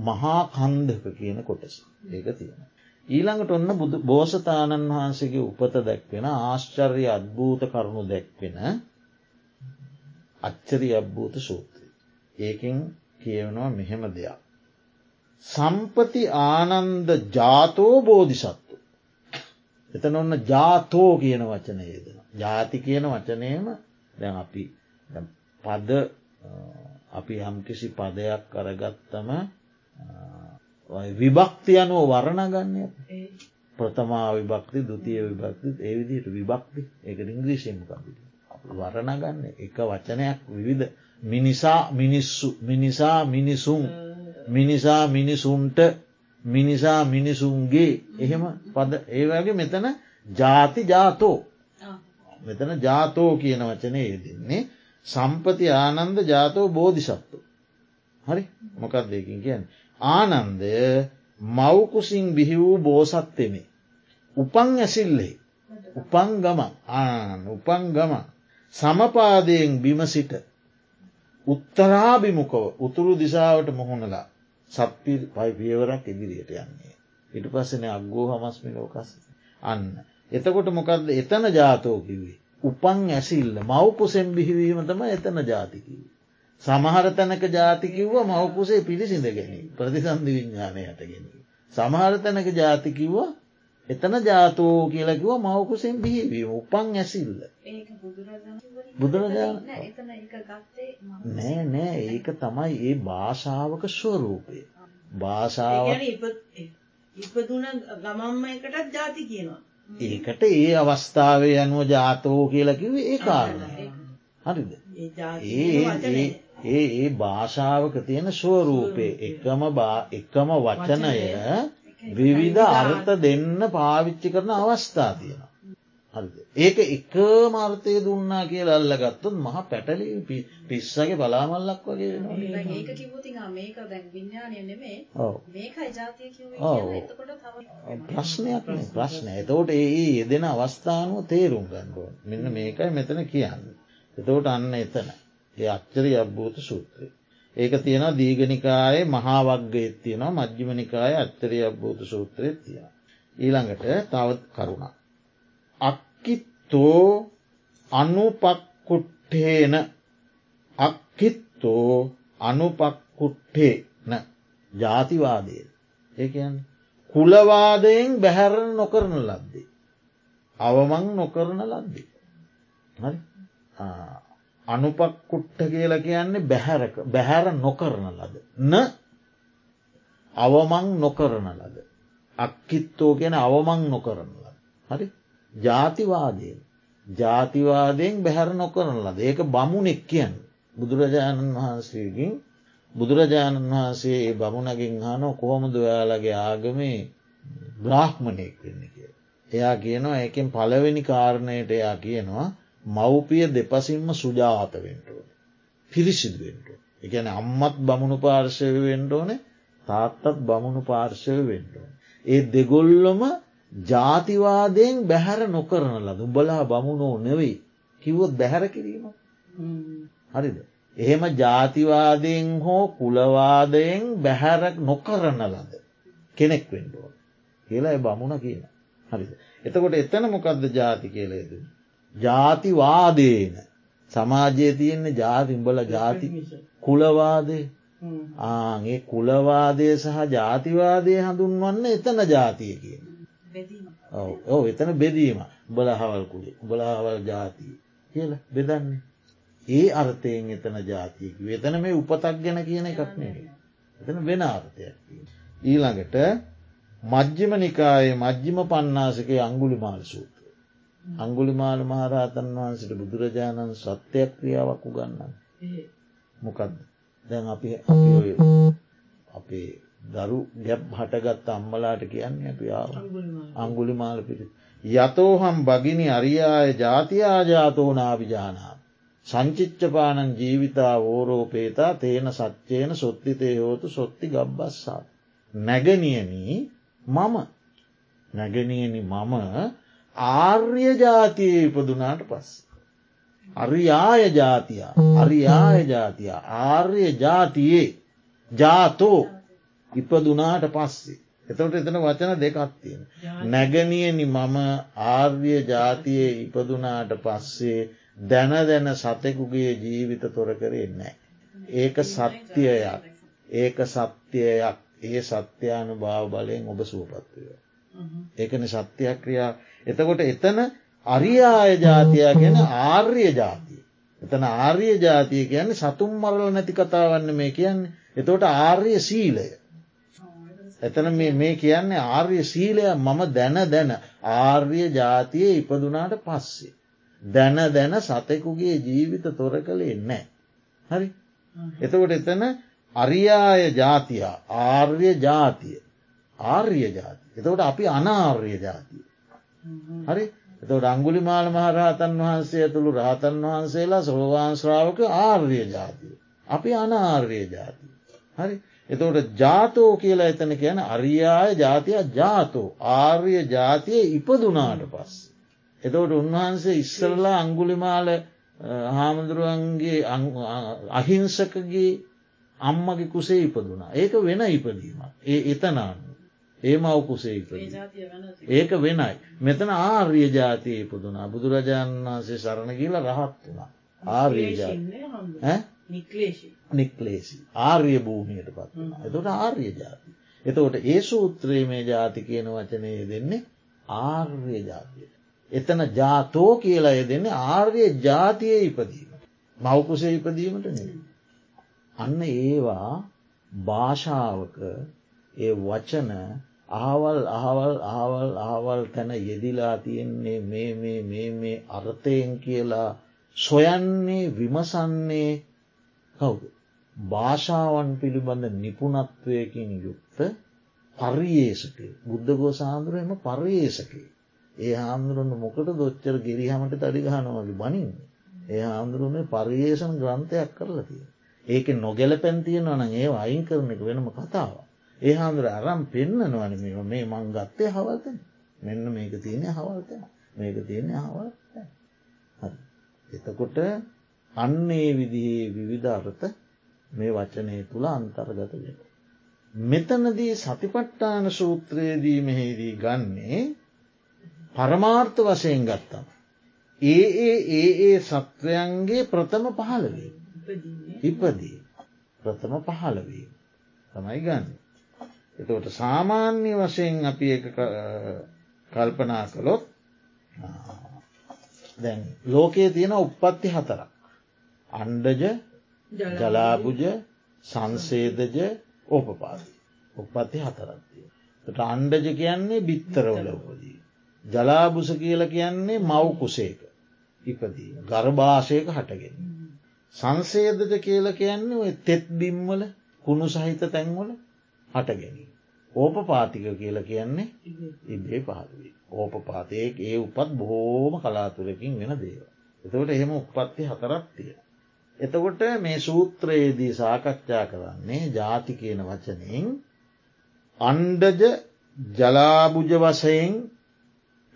S1: මහා කන්දක කියන කොටස ඒක තියෙන. ඊළඟට ඔන්න බුදු බෝසතාණන් වහන්සේගේ උපත දැක්වෙන ආශ්චර්ය අත්භූත කරුණු දැක්වෙන අච්චරි අබ්භූත සූත්‍රය. ඒකින් කියවනවා මෙහෙම දෙයක්. සම්පති ආනන්ද ජාතෝ බෝධිසත්තු. එතන ඔන්න ජාතෝ කියන වචන යෙදෙන. ජාති කියන වචනයම දැන් අපි පද අපි යම්කිසි පදයක් කරගත්තම විභක්ති අනුව වරණගන්නය ප්‍රථමා විභක්ති දුතිය විභක්ති ඒ විදියට විභක්ති. ඒක ඉංග්‍රීසියම කපිට වරණගන්න එක වචනයක් විවිධ. මිනිසා මිනිස්සු මිනිසා මිනිසුන්. මිනිසා මිනිසුන්ට මිනිසා මිනිසුන්ගේ. එහෙම පද. ඒවගේ මෙතන ජාති ජාතෝ. මෙතන ජාතෝ කියන වචනය යෙදන්නේ සම්පති ආනන්ද ජාතෝ බෝධිසත්තු. හරි? මොකක් දෙකින් කියන්න? ආනන්දය මවකුසින් බිහි වූ බෝසත්තෙමේ උපන් ඇසිල්ලෙහි උපන් ගම. ආන උපන් ගම. සමපාදයෙන් බිම සිට. උත්තරාභිමුකව උතුරු දිසාවට මුහුණලා සප්පි පයි පියවරක් ඉදිරියට යන්නේ. ඉට පස්සන අග්ගෝ හමස්මි ලෝකස් අන්න. එතකොට මොකක්ද එතන ජාතෝ කිවේ. උපන් ඇසිල්ල මවකුසෙන් බිහිවීම තම එතන ජාතිකිව. සමහර තැනක ජාතිකිව්ව මවකුසේ පිළිසිඳ ගැනී ප්‍රතිසන්ධි විඤ්ඥානය හට ගැනී. සමහර තැනක ජාතිකිව්ව එතන ජාතෝ කියලකිව මවකුසෙන් බිහිවීම උපන් ඇසිල්ල. බුදුරජාණන් නෑ නෑ ඒක තමයි ඒ භාෂාවක ස්වරූපය. භාෂාව
S2: ඉපදුන ගමම්ම එකටත් ජාති කියනවා.
S1: ඒකට ඒ අවස්ථාවේ අනුව ජාතෝ කියලකිව ඒ කාරණ. හරිද? ඒ ඒ භාෂාවක තියෙන ස්වරූපය එකම එකම වචනය විවිධ අර්ථ දෙන්න පාවිච්චි කරන අවස්ථා තියෙන. ඒක එක මාර්තය දුන්නා කියල අල්ල ගත්තුන් මහ පැටලි පිස්සගේ බලාමල්ලක් වගේ ප්‍රශ්නයක් ප්‍රශ්න එතෝට ඒ යෙදෙන අවස්ථානුව තේරුම් ගන්නුව මෙන්න මේකයි මෙතන කියන්න. එතෝට අන්න එතන. ඒ අච්චරි අබ්භූත සූත්‍රය. ඒක තියෙන දීගනිකායේ මහාවක්ගයත් තියෙනවා මජ්්‍යමනිකාය අච්චරි අබ්භූත සූත්‍රය තියෙන. ඊළඟට තවත් කරුණා. අක්කිත්තෝ අනුපක්කුට්ටේන අක්කිත්තෝ අනුපක්කුට්ටේන ජාතිවාදය ඒකයන් කුලවාදයෙන් බැහැර නොකරන ලද්දේ. අවමං නොකරන ලද්දේ. හරි අනුපක්කුට්ට කියල කියන්නේ බැහැරක බැහැර නොකරන ලද. න අවමං නොකරන ලද. අක්කිත්තෝ කියන අවමං නොකරන ලද. හරි ජාතිවාදයෙන් ජාතිවාදයෙන් බැහැර නොකරන ලද ඒක බමුණෙක් කියන් බුදුරජාණන් වහන්සේකින් බුදුරජාණන් වහන්සේ ඒ බමුණකින් හන කොහොමද ඔයාලගේ ආගමේ බ්‍රාහ්මණයෙක් වෙන්න කිය. එයා කියනවා ඒකෙන් පළවෙනි කාරණයට එයා කියනවා මව්පිය දෙපසින්ම සුජාතවෙන්ටෝන. පිරිසිදුවෙන්ට. එකන අම්මත් බමුණු පාර්ශව වෙන්ඩෝන තාත්තත් බමුණු පාර්ශව වෙන්ඩෝන. ඒ දෙගොල්ලොම ජාතිවාදයෙන් බැහැර නොකරන ලද උඹලා බමුණෝ නෙවෙයි කිව්වොත් බැහැර කිරීම. හරිද. එහෙම ජාතිවාදයෙන් හෝ කුලවාදයෙන් බැහැරක් නොකරන ලද කෙනෙක් වෙන්ඩෝන. කියලා බමුණ කියන. හරිද. එතකොට එතන මොකක්ද ජාති කියලේදන්නේ. ජාතිවාදේන සමාජය තියෙන්නේ ජාතිම්බල ජාති කුලවාදය ආගේ කුලවාදය සහ ජාතිවාදය හඳුන්වන්න එතන ජාතිය කියන. ඕ එතන බෙදීම බලහවල් කුලේ බලහවල් ජාතිය කියල බෙදන්නේ. ඒ අර්ථයෙන් එතන ජාතියක එතන මේ උපතක් ගැන කියන එකක් නෙේ. එතන වෙන අර්ථයක්. ඊළඟට මජ්්‍යම නිකායේ මජ්්‍යම පන්නාසක අංගුලි මාල්සූත්. අංගුලිමාල මහරහතන් වහන්සට බුදුරජාණන් සත්‍යයක් ක්‍රියාවක් උගන්නන්න. මොකක්ද දැන් අපි අපේ දරු ගැබ් හටගත් අම්මලාට කියන්නේ අපියාව අංගුලි මාල පිරි. යතෝහම් බගිනි අරියාය ජාතියාජාතෝ නාවිජානා. සංචිච්චපානන් ජීවිතා වෝරෝපේතා තේන සච්චයන සොත්තිතය හෝතු සොත්ති ගබ්බස්සා. නැගනියනී මම නැගනියනි මම ආර්ය ජාතිය ඉපදුනාට පස්ස. අරියාය ජාතියා අරියාය ජාතිය ආර්ය ජාතියේ ජාතෝ ඉපදුනාට පස්සේ. එතවට එතන වචන දෙකත්තියෙන. නැගනියනි මම ආර්ය ජාතියේ ඉපදුනාට පස්සේ දැන දැන සතෙකුගේ ජීවිත තොර කරේ නෑ. ඒක සත්‍යයක් ඒක සත්‍යයක් ඒ සත්‍යයානු භාව බලයෙන් ඔබ සූපත්වය. ඒකන සත්‍යයක් එතකොට එතන අරියාය ජාතියා ගැන ආර්ය ජාතිය. එතන ආර්ය ජාතිය කියන්නේ සතුම් මරල නැති කතාවන්න මේ කියන්නේ එතකොට ආර්ය සීලය. එතන මේ කියන්නේ ආර්ය සීලය මම දැන දැන ආර්ය ජාතිය ඉපදුනාට පස්සේ. දැන දැන සතෙකුගේ ජීවිත තොර කළේ නෑ. හරි එතකොට එතන අරියාය ජාතියා ආර්ය ජාතිය ආර්ය ජාති. එතකොට අපි අනාර්ය ජාතිය. හරි එතට අංගුලි මාල මහරහතන් වහන්සේ ඇතුළු රහතන් වහන්සේලා සෝවාන්ශ්‍රාවක ආර්ය ජාතිය. අපි අනාර්ය ජාතිය. හරි එතවට ජාතෝ කියලා එතන කියන අරියාය ජාතිය ජාතෝ ආර්ය ජාතිය ඉපදුනාට පස්. එතවට උන්වහන්සේ ඉස්සරලා අංගුලිමාල හාමුදුරුවන්ගේ අහිංසකගේ අම්මගේ කුසේ ඉපදුනා. ඒක වෙන ඉපදීම. ඒ එතනාන්න. ඒ මවකුසේ ඉපදී. ඒක වෙනයි. මෙතන ආර්ය ජාතිය ඉපදුනා බුදුරජාණන් වහන්සේ සරණ කියල රහත් වුණා. ආර්ය නික්ලේසි ආර්ය භූමියයට පත් එතට ආර්ය ජාති. එතකොට ඒ සූත්‍රයේ මේ ජාති කියන වචනය දෙන්නේ ආර්ය ජාතියට. එතන ජාතෝ කියලා දෙන්නේ ආර්ය ජාතිය ඉපදීම. මවකුසේ ඉපදීමට නෙ. අන්න ඒවා භාෂාවක ඒ වචන අහවල් අහවල් අහවල් අහවල් තැන යෙදිලා තියෙන්නේ මේ මේ මේ මේ අර්ථයෙන් කියලා සොයන්නේ විමසන්නේ කවුද. භාෂාවන් පිළිබඳ නිපුනත්වයකින් යුක්ත පර්යේෂක බුද්ධගෝ සාන්දුරයම පර්යේෂකේ. ඒ හාමුදුරුවන්න මොකට දොච්චර ගෙරිහමට තඩිගහනවලි බනින්. ඒ හාමුදුරුවනේ පර්යේෂණ ග්‍රන්ථයක් කරලා තිය. ඒක නොගැල පැන්තියෙන වන ඒ අයින් කරන එක වෙනම කතාව. ඒ හාමුදුර අරම් පෙන්න්නනවන මේ මේ මං ගත්තේ හවල්තන මෙන්න මේක තියෙන හවල්තන මේක තියෙන හවල් එතකොට අන්නේ විදිහේ විවිධ අර්ථ මේ වචනය තුළ අන්තර්ගත වෙන. මෙතනදී සතිපට්ටාන සූත්‍රයේදී මෙහිදී ගන්නේ පරමාර්ථ වශයෙන් ගත්තම. ඒ ඒ ඒ ඒ සත්වයන්ගේ ප්‍රථම පහළවී. ඉපදී ප්‍රථම පහළවී. තමයි ගන්න. එතකොට සාමාන්‍ය වශයෙන් අපි එක කල්පනා කළොත් දැන් ලෝකයේ තියෙන උප්පත්ති හතරක්. අන්ඩජ ජලාබුජ සංසේදජ ඕපපාති. උපත්ති හතරත්තිය. ට අන්ඩජ කියන්නේ බිත්තරවල උපදී. ජලාබුස කියල කියන්නේ මව්කුසේක ඉපදී. ගර්භාෂයක හටගෙන. සංසේදජ කියල කියන්නේ තෙත් බිම්වල කුණු සහිත තැන්වල හටගැනී. ඕපපාතික කියල කියන්නේ ඉබේ පහරවී. ඕපපාතයක ඒ උපත් බොහෝම කලාතුරකින් වෙන දේව. එතකොට එහෙම උපත්ති හතරක්තිය. එතකොට මේ සූත්‍රයේදී සාකච්ඡා කරන්නේ ජාති කියන වචනයෙන් අන්ඩජ ජලාභුජ වසයෙන්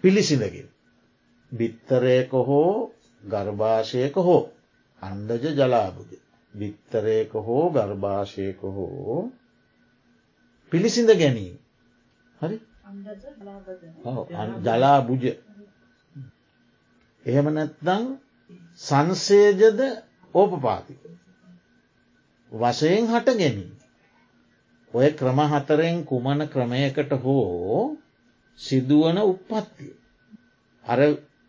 S1: පිළිසිඳගෙන. බිත්තරයක හෝ ගර්භාෂයක හෝ අන්ඩජ ජලාභුජ. බිත්තරයක හෝ ගර්භාෂයක හෝ පිළිසිඳ ගැනීම හරි ජලා බුජ එහෙම නැත්දං සංසේජද ඕපපාතික. වශයෙන් හට ගැනීම ඔය ක්‍රම හතරෙන් කුමන ක්‍රමයකට හෝ සිදුවන උප්පත්තිය. අර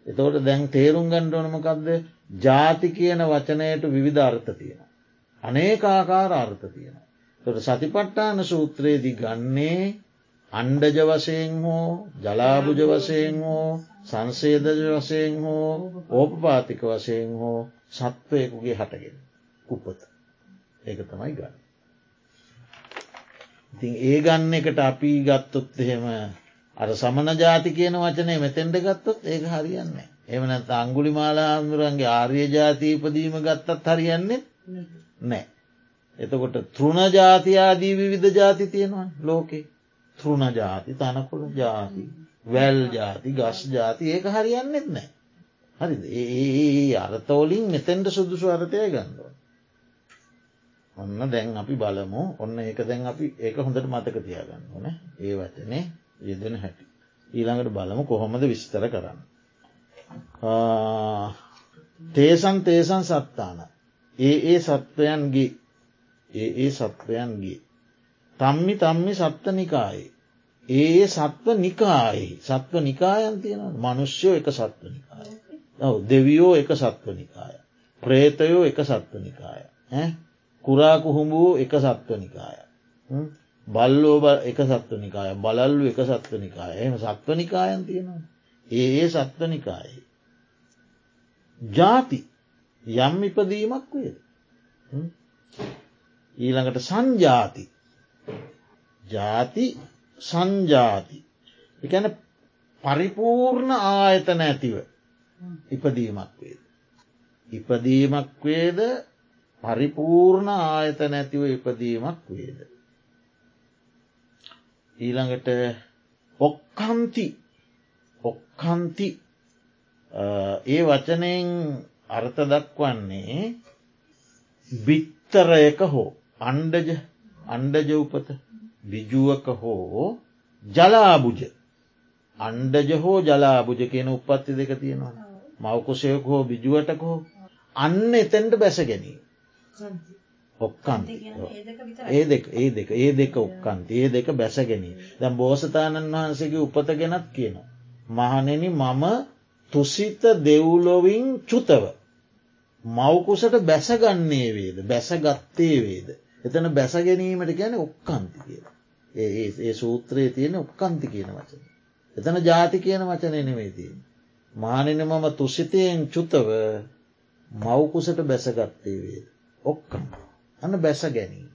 S1: එතවට දැන් තේරුම් ගණ්ඩෝනමකක්ද ජාති කියන වචනයට විවිධ අර්ථ තියෙන අනේකාකාර අර්ථ තියෙන තොට සතිපට්ටාන සූත්‍රයේදී ගන්නේ අන්ඩජ වසයෙන් හෝ ජලාභුජ වසයෙන් හෝ සංසේදජ වසයෙන් හෝ ඕපපාතික වසයෙන් හෝ සත්වයකුගේ හටගෙන උපත ඒක තමයි ගන්න. ඉතින් ඒ ගන්න එකට අපි ගත්තොත් එහෙම අර සමන ජාති කියන වචනය මෙතෙන්ට ගත්තොත් ඒක හරියන්නේ. එමනත් අංගුලි මාලාහාමුදුරන්ගේ ආර්ය ජාතීපදීම ගත්තත් හරියන්නේ නෑ. එතකොට තෘණ ජාතියාදී විවිධ ජාති තියෙනවා ලෝකේ තෘණ ජාති තනකොළ ජාති වැල් ජාති ගස් ජාති ඒක හරියන්නෙත් නෑ. හරි ඒ අරතෝලින් මෙතැන්ට සුදුසු අරතය ගන්නවා. ඔන්න දැන් අපි බලමු ඔන්න ඒක දැන් අපි ඒක හොඳට මතක තියාගන්න ඕන ඒ වචනේ යෙදෙන හැටි. ඊළඟට බලමු කොහොමද විස්තර කරන්න. තේසන් තේසන් සත්තාන ඒ ඒ සත්වයන්ගේ ඒ ඒ සත්වයන්ගේ තම්මි තම්මි සත්ත නිකායේ ඒ ඒ සත්ව නිකායේ සත්ව නිකායන් තියෙන මනුෂ්‍යයෝ එක සත්ව නිකාය දෙවියෝ එක සත්ව නිකාය ප්‍රේතයෝ එක සත්ව නිකාය කුරාකුහුඹූ එක සත්ව නිකාය බල්ලෝ එක සත්ව නිකාය බලල්ලු එක සත්ව නිකාය එම සත්ව නිකායන් තියෙනවා. ඒ ඒ සත්ව නිකායේ ජාති යම් ඉපදීමක් වේද? ඊළඟට සංජාති. ජාති සංජාති. එකන පරිපූර්ණ ආයතන ඇතිව ඉපදීමක් වේද. ඉපදීමක් වේද? පරිපූර්ණ ආයතන ඇතිව ඉපදීමක් වේද. ඊළඟට ඔක්කන්ති ඔක්කන්ති ඒ වචනයෙන් අර්ථ දක්වන්නේ බිත්තරයක හෝ අන්ඩජ අන්ඩජ උපත. බිජුවක හෝ ජලාබුජ. අන්ඩජ හෝ ජලාබුජ කියන උපත්ති දෙක තියෙනවා මවකුසයක හෝ බිජුවටක හෝ අන්න එතැන්ට බැස ගැනීම. ඔක්කන් ඒ දෙක ඒ දෙක ඒ දෙක ඔක්කන්ති. ඒ දෙක බැස ගැනීම. දැම් බෝසතාණන් වහන්සේගේ උපත ගෙනත් කියනවා. මහනෙන මම තුසිත දෙව්ලොවින් චුතව මවකුසට බැසගන්නේ වේද? බැසගත්තේ වේද. එතන බැස ගැනීමට ගැන ඔක්කන්ති කියලා. ඒ සූත්‍රයේ තියෙන ඔක්කන්ති කියන වචන. එතන ජාති කියන වචන නෙවේ තියෙන. මානන මම තුසිතයෙන් චුතව මවකුසට බැසගත්තේ වේද. ඔක්කම් අන්න බැස ගැනීම.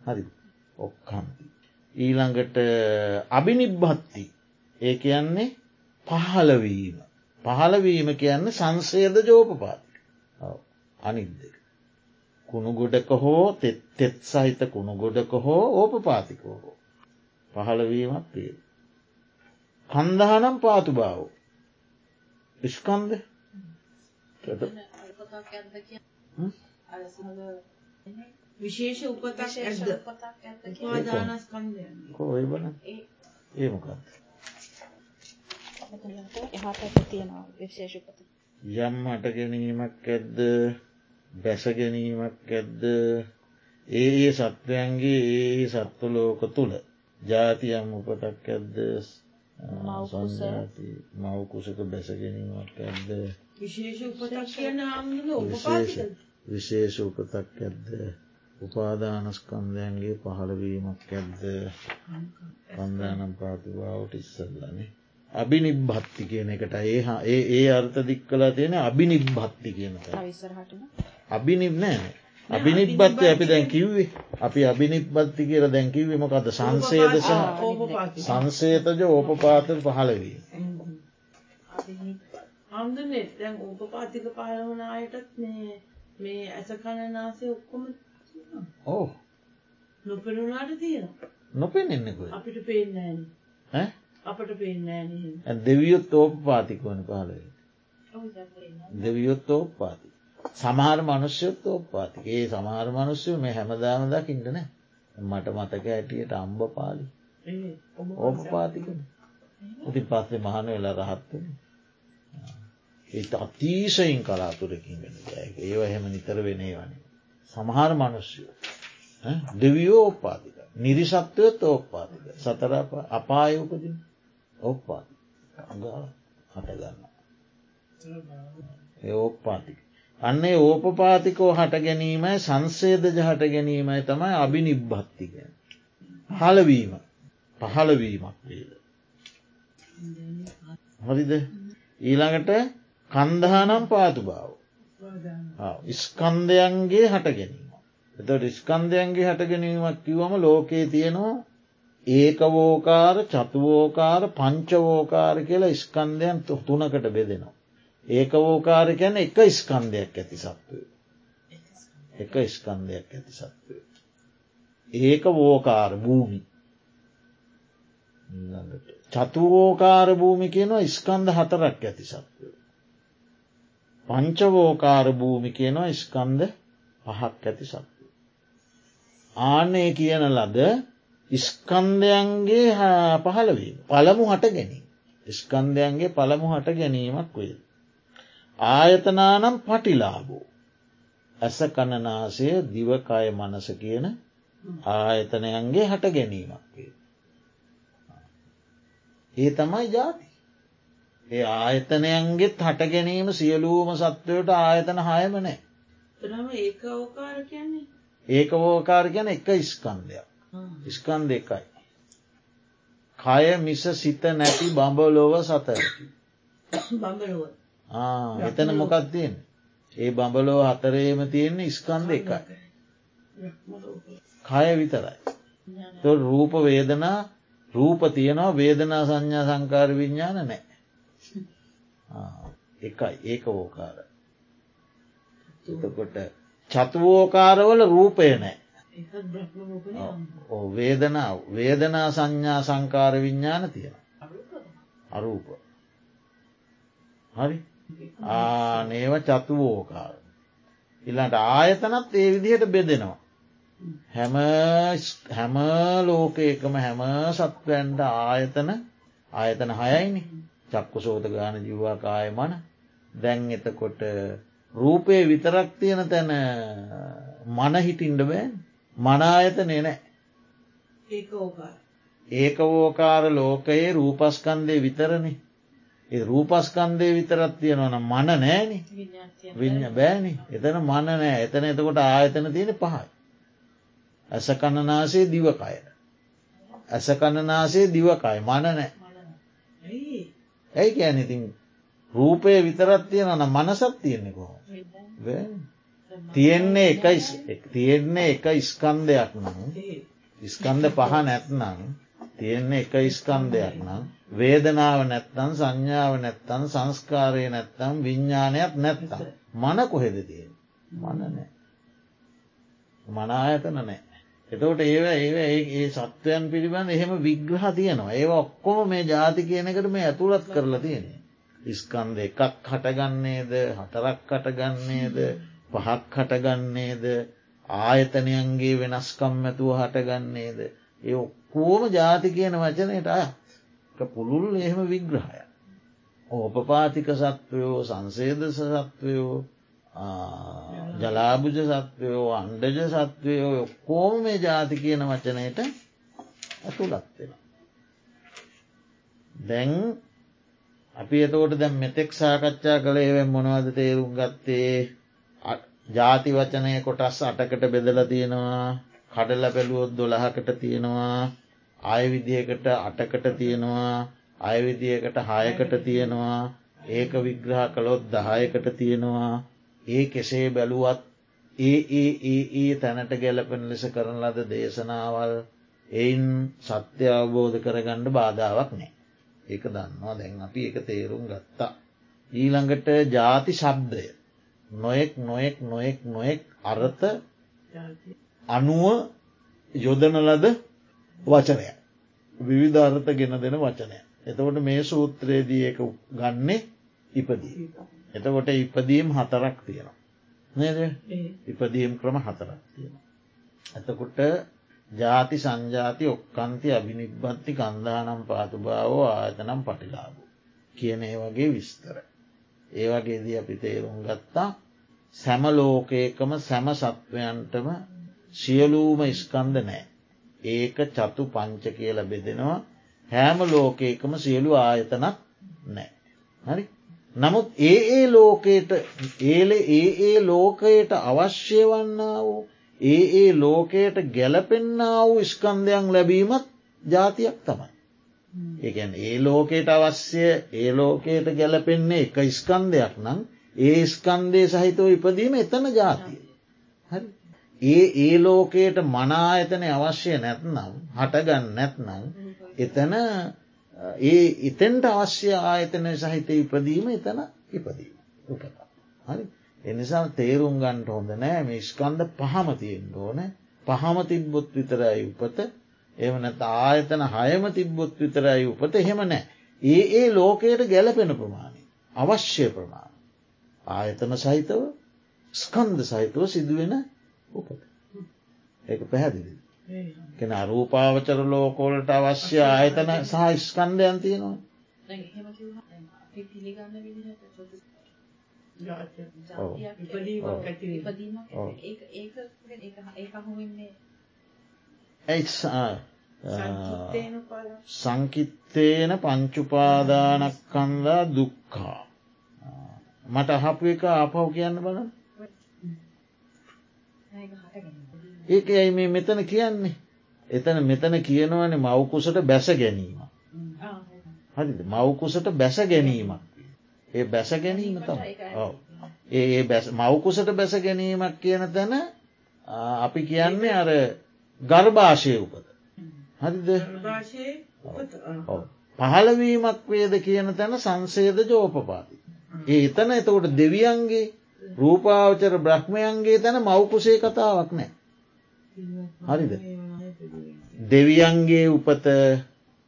S1: හරි ඔක්කන්ති. ඊළඟට අභිනිබ්බත්ති ඒ කියන්නේ පහලවීම. පහලවීම කියන්න සංසේද ජෝපපාතික අනිද්දක. කුණුගොඩක හෝ තෙත් සහිත කුණුගොඩක හෝ ඕපපාතිකෝ හෝ. පහළවීමක් වේ. කන්දහනම් පාතු බාව. ඉස්කන්ද
S2: විශේෂ උපතක් ඇද්ද? උපාදානස්කන්ධය.
S1: කොයි බන? ඒ මොකක්ද?
S3: එහා පැත්ත තියෙනවා විශේෂපත
S1: යම් හට ගැනීමක් ඇද්ද බැස ගැනීමක් ඇද්ද? ඒ ඒ සත්වයන්ගේ ඒ සත්වලෝක තුළ ජාතියම් උපතක් ඇද්ද? මවකුසක බැස ගැනීමක් ඇද්ද?
S2: විශේෂ උපතක්
S1: ඇද්ද? උපාදානස්කන්දයන්ගේ පහළවීමක් ඇද්ද? කන්දානම් පාතිවාවට ඉස්සල්ලනේ අභිනිබ්භත්ති කියන එකට ඒහා ඒ ඒ අර්ථ දික් කලා තියෙන අභිනිබ්භත්ති කියන අභිනිබ් නෑ අභිනිබ්බත්ය අපි දැන් කිව්වේ. අපි අභිනිබ්බත්ති කියල දැන් කිව්වේ මොකද සංසේදස සංසේතජ ඕපපාත පහලවී
S2: හාමුදුනේ දැන් වන අයටත් මේ මේ ඇස කණනාසේ ඔක්කොම
S1: ඕ.
S2: නොපෙනුනාට තියෙන
S1: නොපෙනෙන්නෙක
S2: අපිට පේන්නේ නෑනේ අපට පේන්නේ නෑනේ
S1: දෙවියොත් ඕප පාතිකවන පහලවේ දෙවියොත් ඕප පාති සමහර මනුෂ්‍යයොත් ඕප පාතික ඒ සමහර මනුෂ්‍යය මේ හැමදාම දකිින්ට නෑ මට මතක ඇටියට අම්බ පාලි ඕප පාතිකන ඉතින් පස්සේ මහන වෙලා රහත්වන ඒත් අතීශයින් කලාතුරකින් වෙන ඒව එහෙම නිතර වෙනේ වනේ සමහර මනුෂ්‍යයෝ දෙවියෝ ඕපාතික නිරිසත්වයත් ඕපාතික සතර අපායෝපදින ඕපාති අගා හටගන්න ඒ ඕපාතික අන්නේ ඕපපාතිකෝ හට ගැනීමයි සංසේදජ හට ගැනීමයි තමයි අභිනිබ්භත්තික හලවීම පහළවීමක් වේද. හරිද ඊළඟට කන්දහනම් පාතු බාව. ස්කන්දයන්ගේ හට ගැනීම. එතට ස්කන්දයන්ගේ හට ගැනීමක් කිවම ලෝකයේ තියෙනවා ඒකවෝකාර චතුවෝකාර පංචවෝකාර කියලා ස්කන්දයන් තුනකට බෙදෙනවා. ඒකවෝකාර ගැන එක ස්කන්දයක් ඇති සත්වය. එක ස්කන්දයක් ඇති සත්වය. ඒක වෝකාර භූමි චතුවෝකාර භූමි කියනවා ස්කන්ද හතරක් ඇති සත්වය. පංචවෝකාර භූමි කියනවා ස්කන්ද පහක් ඇති සත්වය. ආනය කියන ලද ස්කන්දයන්ගේ පහළවීම පළමු හට ගැනීම. ස්කන්දයන්ගේ පළමු හට ගැනීමක් වේද. ආයතනානම් පටිලාබෝ. ඇස කණනාසය දිවකය මනස කියන ආයතනයන්ගේ හට ගැනීමක් වේ. ඒ තමයි ජාති. ඒ ආයතනයන්ගෙත් හට ගැනීම සියලූම සත්වයට ආයතන හයම නෑ.
S2: තරම ඒක අවකාර කියන්නේ
S1: ඒක වෝකාර ගැන එක ස්කන්දයක්. ස්කන්ද එකයි. කය මිස සිත නැති බඹලොව.
S2: බඹලුව
S1: එතන මොකක් තියෙන්. ඒ බඹලෝ හතරේම තියෙන්නේ ස්කන්ද එකයි. කය විතරයි. තො රූප වේදනා රූප තියනවා වේදනා සංඥා සංකාර විඤ්ඥාන නෑ. එකයි ඒක වෝකාර. එතකොට චතුවෝකාරවල රූපය නෑ. වේදනාව වේදනා සංඥා සංකාර විඤ්ඥාන තියෙන. අරූප. හරි? ආනේව චතුවෝකාර. ඉල්ලට ආයතනත් ඒ විදිහට බෙදෙනවා. හැම. හැම ලෝකයකම හැම සත්වයන්ට ආයතන ආයතන හයයිනි. චක්කු සෝත ගාන ජීවාකාය මන. දැන් එතකොට රූපය විතරක් තියෙන තැන මනහිටින්ඩ බෑන් මනායතනය නෑ. ඒකවෝකාර ලෝකයේ රූපස්කන්දය විතරණ ඒ රූපස්කන්දය විතරත් තියෙනවන මන නෑනි. විඤ්ඥ බෑනි. එතන මන නෑ. එතන එතකොට ආයතන තියෙන පහයි. ඇස කණනාසේ දිවකය. ඇස කණනාසේ දිවකයි. මන නෑ. ඇයි? කෑන ඉතින්? රූපය විතරත් තියෙන නම් මනසත් තියෙන්නේ කොහො. තියෙන්නේ එක තියෙන්නේ එක ස්කන්දයක් නම් ස්කන්ද පහ නැත්නම් තියෙන්නේ එක ස්කන්දයක් නම් වේදනාව නැත්තන් සංඥාව නැත්තන් සංස්කාරය නැත්තම් විඤ්ඥානයක් නැත්තම් මන කොහෙද තියෙන මන නෑ මනායතන නෑ එතවට ඒව ඒ ඒ සත්වයන් පිළිබඳ එහෙම විග්‍රහ තියෙනවා. ඒ ඔක්කොම මේ ජාති කියනකට මේ ඇතුළත් කරලා තියෙන. ඉස්කන්ද එකක් හටගන්නේද? හතරක් කටගන්නේද පහක් හටගන්නේද ආයතනයන්ගේ වෙනස්කම් ඇතුව හටගන්නේද. ඒ ඔක්කෝම ජාති කියන වචනයට අය පුළුල් එහෙම විග්‍රහය. ඕපපාතික සත්වයෝ සංසේදස සත්වයෝ ජලාභුජ සත්වයෝ අන්ඩජ සත්වයෝ ඔක්කෝම මේ ජාති කියන වචනයට ඇතුළත්වෙන. දැන් අපි එතකොට දැම් මෙතෙක් සාකච්ඡා කළේවෙන් මොනවද තේරුම් ගත්තේ ජාති වචනය කොටස් අටකට බෙදල තියෙනවා. කඩල පැළුවොත් දොළහකට තියෙනවා. අයවිදියකට අටකට තියෙනවා. අයවිදියකට හයකට තියෙනවා. ඒක විග්‍රහ කළොත් දහයකට තියෙනවා. ඒ කෙසේ බැලුවත් ඒ ඒ ඒ ඒ තැනට ගැලපෙන ලෙස කරන ලද දේශනාවල් එයින් සත්‍ය අවබෝධ කරගණ්ඩ බාධාවක් නෑ. ඒක දන්නවා. දැන් අපි එක තේරුම් ගත්තා. ඊළඟට ජාති ශබ්දය. නොයෙක් නොයෙක් නොයෙක් නොයෙක් අරත අනුව යොදන ලද වචනය. විවිධ අර්ථ ගෙන දෙන වචනය. එතකොට මේ සූත්‍රයේදී එක ගන්නේ ඉපදී. එතකොට ඉපදීම් හතරක් තියෙනවා. නේද ඉපදීම් ක්‍රම හතරක් තියෙන. ඇතකොට ජාති සංජාති ඔක්කන්ති අභිනිබ්බත්ති කන්දානම් පාතුභාවෝ ආයතනම් පටිලාබ. කියන ඒ වගේ විස්තර. ඒ වගේදී අපි තේරුම් ගත්තා සැමලෝකයකම සැම සත්වයන්ටම සියලූම ස්කන්ද නෑ. ඒක චතු පංච කියල බෙදෙනවා හෑම ලෝකයකම සියලු ආයතනක් නෑ. හරි නමුත් ඒ ඒ ලෝකයට ඒල ඒ ඒ ලෝකයට අවශ්‍ය වන්නා වූ ඒ ඒ ලෝකයට ගැලපෙන්න්න වූ ස්කන්ධයන් ලැබීමත් ජාතියක් තමයි. ඒැන් ඒ ලෝකයට අවශ්‍ය ඒ ලෝකයට ගැලපෙන්නේ එක ස්කන්දයක් නම් ඒ ස්කන්දය සහිතව ඉපදීම එතන ජාතිය. හරි. ඒ ඒ ලෝකයට මනායතනය අවශ්‍ය නැත්නම් හටගන්න නැත්නම් එතන ඒ එතෙන්ට අවශ්‍ය ආයතනය සහිත ඉපදීම එතන ඉපදීම උපතා. හරි එනිසා තේරුම් ගන්ට හොඳ නෑ මේ ස්කන්ද පහම තියෙන් ඕන පහම තිබ්බොත් විතරයි උපත එවනත ආයතන හයම තිබ්බොත් විතරයි උපත එහෙම නෑ. ඒ ඒ ලෝකයට ගැලපෙන ප්‍රමාණය අවශ්‍ය ප්‍රමාණ. ආයතන සහිතව ස්කන්ද සහිතව සිදුවෙන උපත. ඒක පැහැදිලි. කෙන අරූපාවචර ලෝකෝලට අවශ්‍ය ආයතන සහ ස්කන්ධයන් තියෙනවා. සංකිත්තේන පංචුපාදානක්කන්දා දුක්කා. මට අහපු එක ආපහු කියන්න බලන්න. ඒක ඇයි මේ මෙතන කියන්නේ. එතන මෙතන කියනවන මවකුසට බැස ගැනීම. හරිද මවකුසට බැස ගැනීමක්. ඒ බැස ගැනීම තම ඒ මවකුසට බැස ගැනීමක් කියන තැන අපි කියන්නේ අර ගර්භාෂය උපත. හරිද පහළවීමක් වේද කියන තැන සංසේද ජෝපපාති. ඒ එතන එතකොට දෙවියන්ගේ රූපාවචර බ්‍රහ්මයන්ගේ තැන මවකුසේ කතාවක් නෑ. හරිද. දෙවියන්ගේ උපත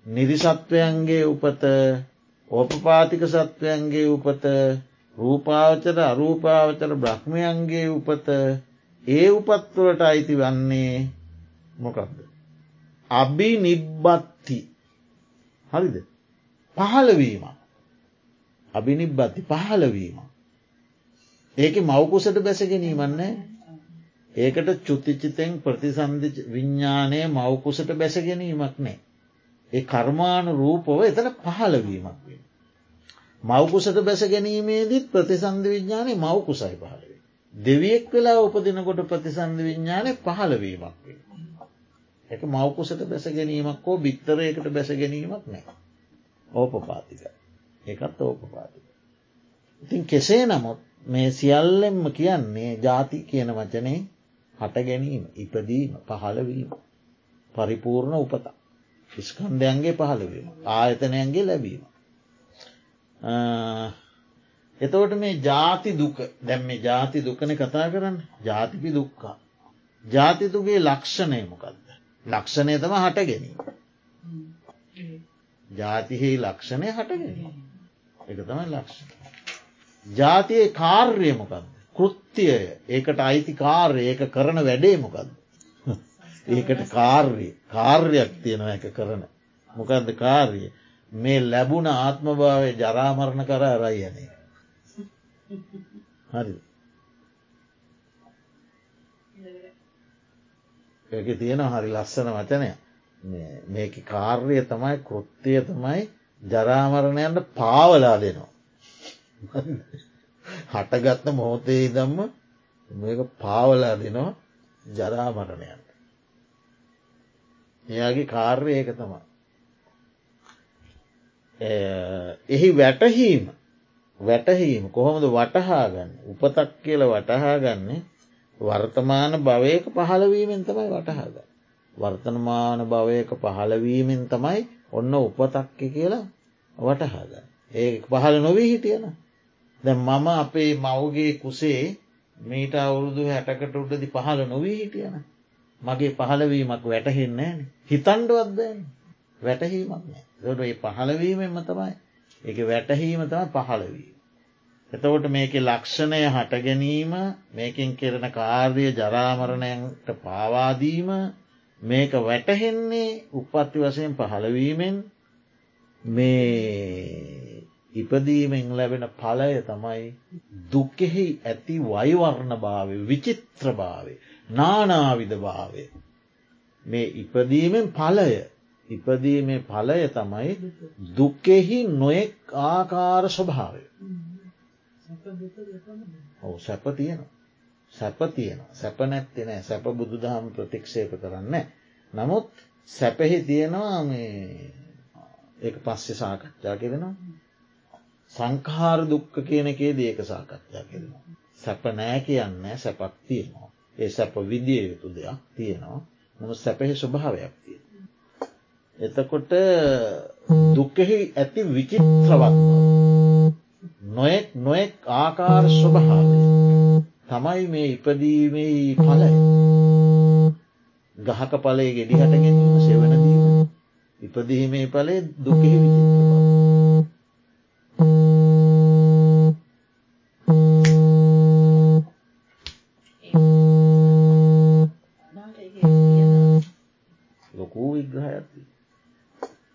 S1: නිරිසත්වයන්ගේ උපත ඕපපාතික සත්වයන්ගේ උපත රූපාවචර අරූපාවචර බ්‍රහ්මයන්ගේ උපත ඒ උපත්වලට අයිති වන්නේ මොකක්ද. අභි නිබ්බත්ති හරිද පහළවීම අභිනිබ්බත්ති පහළවීම ඒක මවකුසට බැස ගැනීමන්නේ ඒකට චුතිචිතෙන් ප්‍රතිසන්ධි විඤ්ඥානය මවකුසට බැස ගැනීමක් නෑ ඒ කර්මාණු රූපව එතන පහළවීමක් වේ. මවකුසට බැස ගැනීමේදීත් ප්‍රතිසන්ධ විඤ්ඥානය මවකුසයි පහළවේ. දෙවියෙක් වෙලා උපදිනකොට ප්‍රතිසන්ධ විඤ්ඥානය පහළවීමක් වේ. එක මවකුසට බැස ගැනීමක් හෝ බිත්තරයකට බැස ගැනීමක් නෑ. ඕපපාතික. එකත් ඕපපාතික. ඉතින් කෙසේ නමුත් මේ සියල්ලෙන්ම කියන්නේ ජාති කියන වචනේ හට ගැනීම ඉපදීම පහළවීම පරිපූර්ණ උපතා. ස්කන්ධයන්ගේ පහළවීම ආයතනයන්ගේ ලැබීම. එතවට මේ ජාති දුක දැම් මේ ජාති දුකන කතා කරන්න ජාතිපි දුක්කා. ජාතිතුගේ ලක්ෂණය මොකක්ද. ලක්ෂණය තම හට ගැනීම. ජාතිහි ලක්ෂණය හට ගැනීම. එක තමයි ලක්ෂණ. ජාතියේ කාර්යය මොකක්ද. කෘත්තියය ඒකට අයිති කාර්ය ඒක කරන වැඩේ මොකක්ද. [laughs] ඒකට කාර්ය කාර්යක් තියෙනව එක කරන. මොකක්ද කාර්ය මේ ලැබුණ ආත්මභාවය ජරාමරණ කර රයියනේ. හරි. ඒක තියෙන හරි ලස්සන වචනය මේක කාර්ය තමයි කෘත්තිය තමයි ජරාමරණයන්ට පාවලා දෙනවා. හටගත්ත මොහොතේ දම්ම මේක පාවලා දෙනවා ජරාමරණයන්. එයාගේ කාර්ය ඒක තමා. එහි වැටහීම වැටහීම කොහොමද වටහාගන්න උපතක් කියල වටහාගන්නේ වර්තමාන භවයක පහළවීමෙන් තමයි වටහාග. වර්තනමාන භවයක පහළවීමෙන් තමයි ඔන්න උපතක්ක කියලා වටහාගන්න. ඒ පහළ නොවී හිටියන. දැ මම අපේ මවගේ කුසේ මීට අවුරුදු හැටකට උඩදි පහළ නොවී හිටියන. මගේ පහළවීමක් වැටහෙන්නේ හිතන්ඩුවත් බෑන් වැටහීමක් නෑ දොට ඒ පහළවීමෙන්ම තමයි එක වැටහීම තම පහළවී. එතකොට මේක ලක්ෂණය හට ගැනීම මේකින් කෙරෙන කාර්ය ජරාමරණයන්ට පාවාදීම මේක වැටහෙන්නේ උපත්ති වසයෙන් පහළවීමෙන් මේ ඉපදීමෙන් ලැබෙන පලය තමයි දුක්කෙහි ඇති වයිවර්ණ භාවය විචිත්‍ර භාවය නානාවිධ භාවය. මේ ඉපදීමෙන් පලය ඉපදීමේ පලය තමයි දුක්කෙහි නොයෙක් ආකාර ස්වභාවය. ඔව සැප තියෙන සැප තියෙන සැප නැත්තිනෑ සැප බුදු දහම ප්‍රතික්ෂේප කරන්න නමුත් සැපෙහි තියෙනවා මේ ඒ පස්සෙ සාකච්ඡා කෙරෙනවා. සංකාර දුක්ක කියන එකේ දේක සාකච්ඡා කෙරෙනවා. සැප නෑ කියන්න සැපක් තියෙනවා. ඒ සැප විදිිය යුතු දෙයක් තියෙනවා නම සැපෙහි ස්වභාවයක් තියෙන. එතකොට දුක්කෙහි ඇති විචිත්‍රවත් නොයෙක් නොයෙක් ආකාර ස්වභාවය තමයි මේ ඉපදීමේ පලය ගහක පලේ ගෙඩි හට ගැනීම සෙවනදීම ඉපදීමේ පලේ දුකෙහි විචිත්‍ර ලොකූ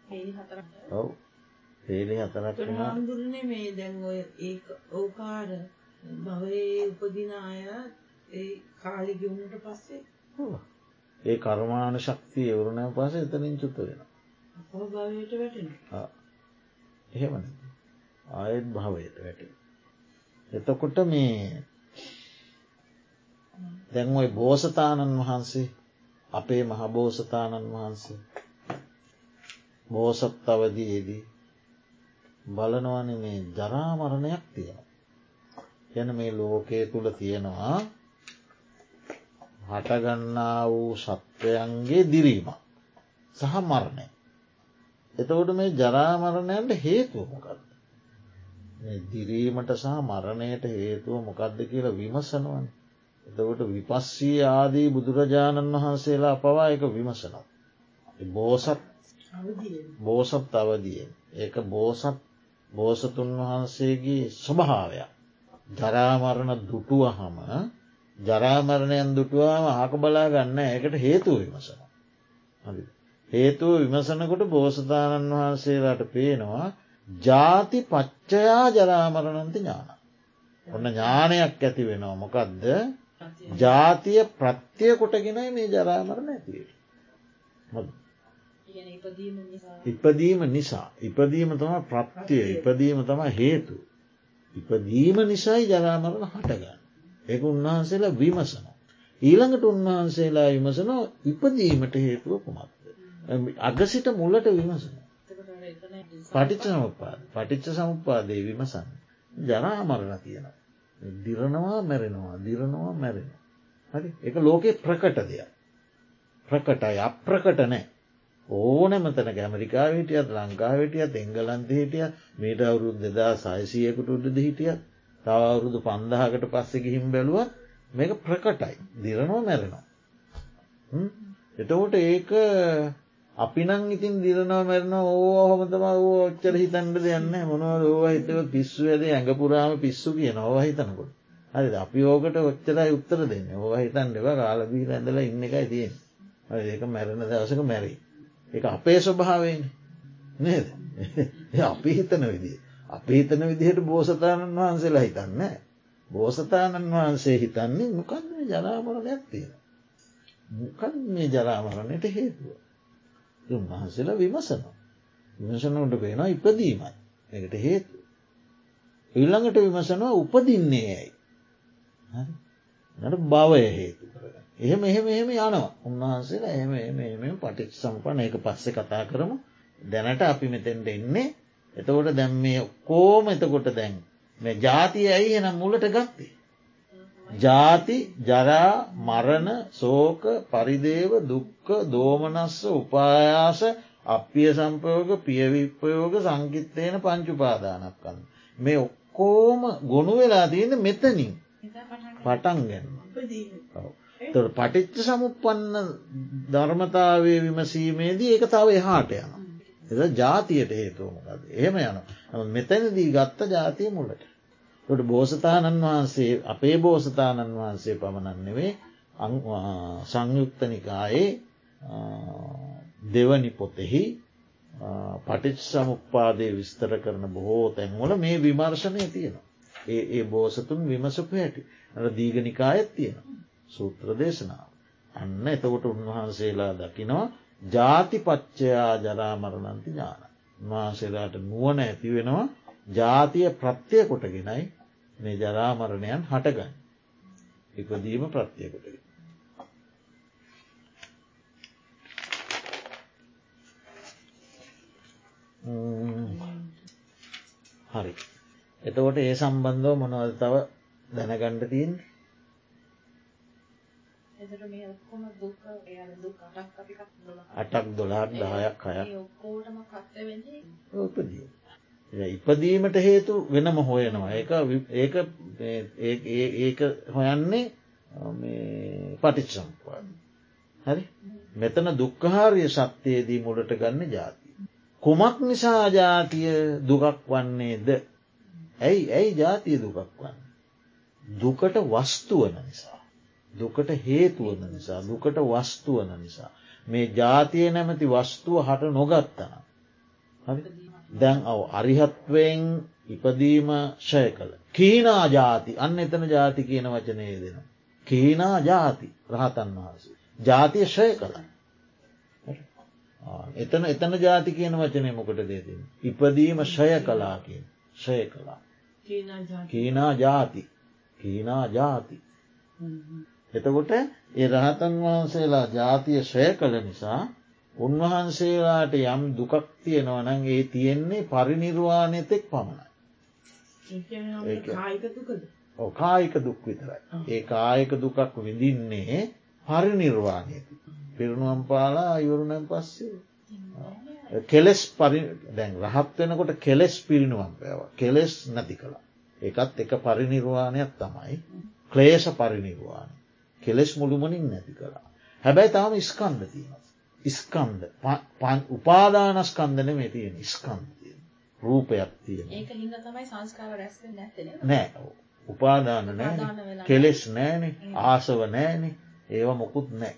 S3: හේලි හතරක්.
S1: ඔව්. පේලි හතරක්.
S2: හාමුදුරනේ මේ දැන් ඔය ඒ ඕකාර භවයේ උපදින අය ඒ කාලි ගෙවුණට පස්සේ.
S1: ඒ කර්මාණ ශක්තිය එවරුණය පස එතනින් චුත්ත වෙන
S2: භවයට වැටෙන
S1: එහෙමන ආයත් භාවයට වැට එතකොට මේ දැන් ඔයි බෝසතාණන් වහන්සේ අපේ මහබෝසතාණන් වහන්සේ බෝසත් අවදයේදී බලනවන මේ ජරාමරණයක් තියෙන යන මේ ලෝකයේ තුළ තියෙනවා හටගන්නා වූ සත්වයන්ගේ දිරීම සහ මරණය. එතකොට මේ ජරාමරණයන්ට හේතුව මොකක්ද. දිරීමට සහ මරණයට හේතුව මොකක්ද කියලා විමසනවන. එතකොට විපස්සී ආදී බුදුරජාණන් වහන්සේලා පවා එක විමසනවා. බෝසත් බෝසත් අවදියෙන් ඒක බෝසත් බෝසතුන් වහන්සේගේ ස්වභාවයක්. ජරාමරණ දුටුවහම ජරාමරණයන් දුටුවාම ආක බලා ගන්න එකට හේතුව විමසන. හේතුව විමසනකොට බෝසතාණන් වහන්සේලාට පේනවා ජාති පච්චයා ජරාමරණන්ති ඥාන. ඔන්න ඥානයක් ඇති වෙනවා මොකක්ද ජාතිය ප්‍රත්‍යය කොටගෙනයි මේ ජරාමරණ ඇතිවේ.
S3: ඉපදීම නිසා
S1: ඉපදීම තම ප්‍රත්‍යය ඉපදීම තම හේතු. ඉපදීම නිසයි ජරාමරණ හටගන්න. ඒක උන්වහන්සේලා විමසන. ඊළඟට උන්වහන්සේලා විමසනෝ ඉපදීමට හේතුව කුමක්ද. අගසිට මුල්ලට විමසන.
S3: එතකොට අර එතන
S1: පටිච්ච සමුපාද පටිච්ච සමුපාදය විමසන්න. ජරාමරණ තියෙනවා. දිරනවා මැරෙනවා දිරනවා මැරෙනවා. හරි එක ලෝකෙ ප්‍රකට දෙයක්. ප්‍රකටයි අප්‍රකට නෑ. ඕනමතන ඇමරිකා හිටියත් ලංකා හිටියත් එංගලන්ත හිටිය මීට අවුරුදු දෙදා සයිසියකට උඩද හිටියත් තව අවුරුදු පන්දහකට පස්සෙ ගිහිම් බැලුවත් මේක ප්‍රකටයි. දිරනවා මැරෙනවා. එතකොට ඒක අපි නං ඉතින් දිරනවා මැරන ඕ හොමතම ඕ ඔච්චර හිතන්ට දෙයන්න මොනව ඕව හිතව? පිස්සු ඇද ඇඟපුරාම පිස්සු කිය නොව හිතනකොට. හරි අපි ඕකට ඔච්චරයි උත්තර දෙන්න. ඕව හිතන් දෙව කාලබී ඇඳලා ඉන්න එකයි තියෙන ඒක මැරෙන දවසක මැරී එක අපේ ස්වභාවෙන් නේද? [laughs] අපි හිතන විදිිය අපි හිතන විදිහට බෝසතාණන් වහන්සේලා හිතන්න බෝසතාණන් වහන්සේ හිතන්නේ මොකන් මේ ජරාමරණයක් තියෙන? මොකන් මේ ජරාමරණයට හේතුව? උන්වහන්සේලා විමසන විමසනට පේනවා ඉපදීමයි. එකට හේතු ඉල්ළඟට විමසනවා උපදින්නේ ඇයි? නට භවය හේතු කරගන්න එහෙම එහෙම එහෙම යනවා. උන්වහන්සේලා එහෙම එම පටිච් සම්පන එක පස්සෙ කතා කරමු. දැනට අපි මෙතෙන්ට එන්නේ. එතකොට දැම් මේ කෝම එතකොට දැන් මේ ජාතිය ඇයි එනම් මුලට ගත්තේ. ජාති ජරා මරණ සෝක පරිදේව දුක්ක දෝමනස්ස උපායාස අපිය සම්පයෝග පියවිප්පයෝග සංකිත්තයන පංචුපාදානක්කන්න. මේ ඔක්කෝම ගොුණු වෙලා තියෙන මෙතනින්. පටන් තොර පටිච්ච සමුපන්න ධර්මතාවය විමසීමේදී ඒක තව එහාට යන. එ ජාතියට හේතුවමකද එහෙම යන මෙතැනදී ගත්ත ජාතිය මුලට. ට බෝසතාණන් වහන්සේ අපේ බෝසතාණන් වහන්සේ පමණන් නෙවේ සංයුක්තනිකායේ දෙවනි පොතෙහි පටිච් සමුපාදය විස්තර කරන බොහෝ තැන්වල මේ විමර්ශනය තියෙනවා. ඒ බෝසතුන් විමසපු හැටි දීගනිකායත් තියෙනවා. සූත්‍ර දේශනාව. අන්න එතකොට උන්වහන්සේලා දකිනවා ජාතිපච්චයා ජරාමරණන්ති ඥාන. උන්වහන්සේලාට නුවන ඇති වෙනවා ජාතිය ප්‍රත්‍යය කොටගෙනයි මේ ජරාමරණයන් හටගන්න. ඉපදීම ප්‍රත්්‍යයකොටගෙන. හරි එතකොට ඒ සම්බන්ධව මොනවද තව දැනගණ්ඩ තියන්නේ
S3: එතට මේ ඔක්කොම දුක එය දුක් අටක් අපි එකක් දොලා
S1: අටක් දොලාක් දහයක් හයක්
S3: ඒ ඔක්කෝටම කත්ත වෙන්නේ
S1: උපදී. ඉපදීමට හේතු වෙනම හොයනවා ඒක ඒක ඒක හොයන්නේ පටිච්සම්පාද. හරි මෙතන දුක්කහාරය සත්‍යයේදී මුලට ගන්න ජාති. කුමක් නිසා ජාතිය දුකක් වන්නේද ඇයි ඇයි ජාතිය දුකක් වන්න. දුකට වස්තුවන නිසා. දුකට හේතුවන නිසා දුකට වස්තුවන නිසා. මේ ජාතිය නැමැති වස්තුව හට නොගත්තන. දැන් අව අරිහත්වයෙන් ඉපදීම ශය කළ. කීනා ජාති අන්න එතන ජාති කියන වචනය දෙන. කීනා ජාති රහතන් වහන්සේ. ජාතිය ශය කළ. එතන එතන ජාති කියන වචනය මොකට දේතින්. ඉපදීම ශය කලා කියෙන් ශය කලා. කීනා ජාති කීනා ජාති. එතකොට ඒ රහතන් වහන්සේලා ජාතිය ශය කළ නිසා උන්වහන්සේලාට යම් දුකක් තියෙනවනන් ඒ තියෙන්නේ පරිනිර්වාණයතෙක් පමණයි. කායික දුක් විතරයි. ඒ කායක දුකක් විඳින්නේ පරිනිර්වාණයති. පිරුණුවම් පාලා අයුරුණම් පස්සේ. කෙලෙස් පරි දැන් රහත් වෙනකොට කෙලෙස් පිරිනුවම් පැව කෙලෙස් නැති කළා. එකත් එක පරිනිර්වාණයක් තමයි ක්ලේෂ පරිනිර්වාණ කෙලෙස් මුළුමනින් නැති කළා. හැබැයි තාම ස්කන්ධ තියෙන. ස්කන්ධ උපාදානස්කන්ධන මේ තියෙන ස්කන්ධතිය රූපයක් තියෙන නෑ. උපාදාන නෑ කෙලෙස් නෑනෙ. ආසව නෑනෙ. ඒව මොකුත් නෑ.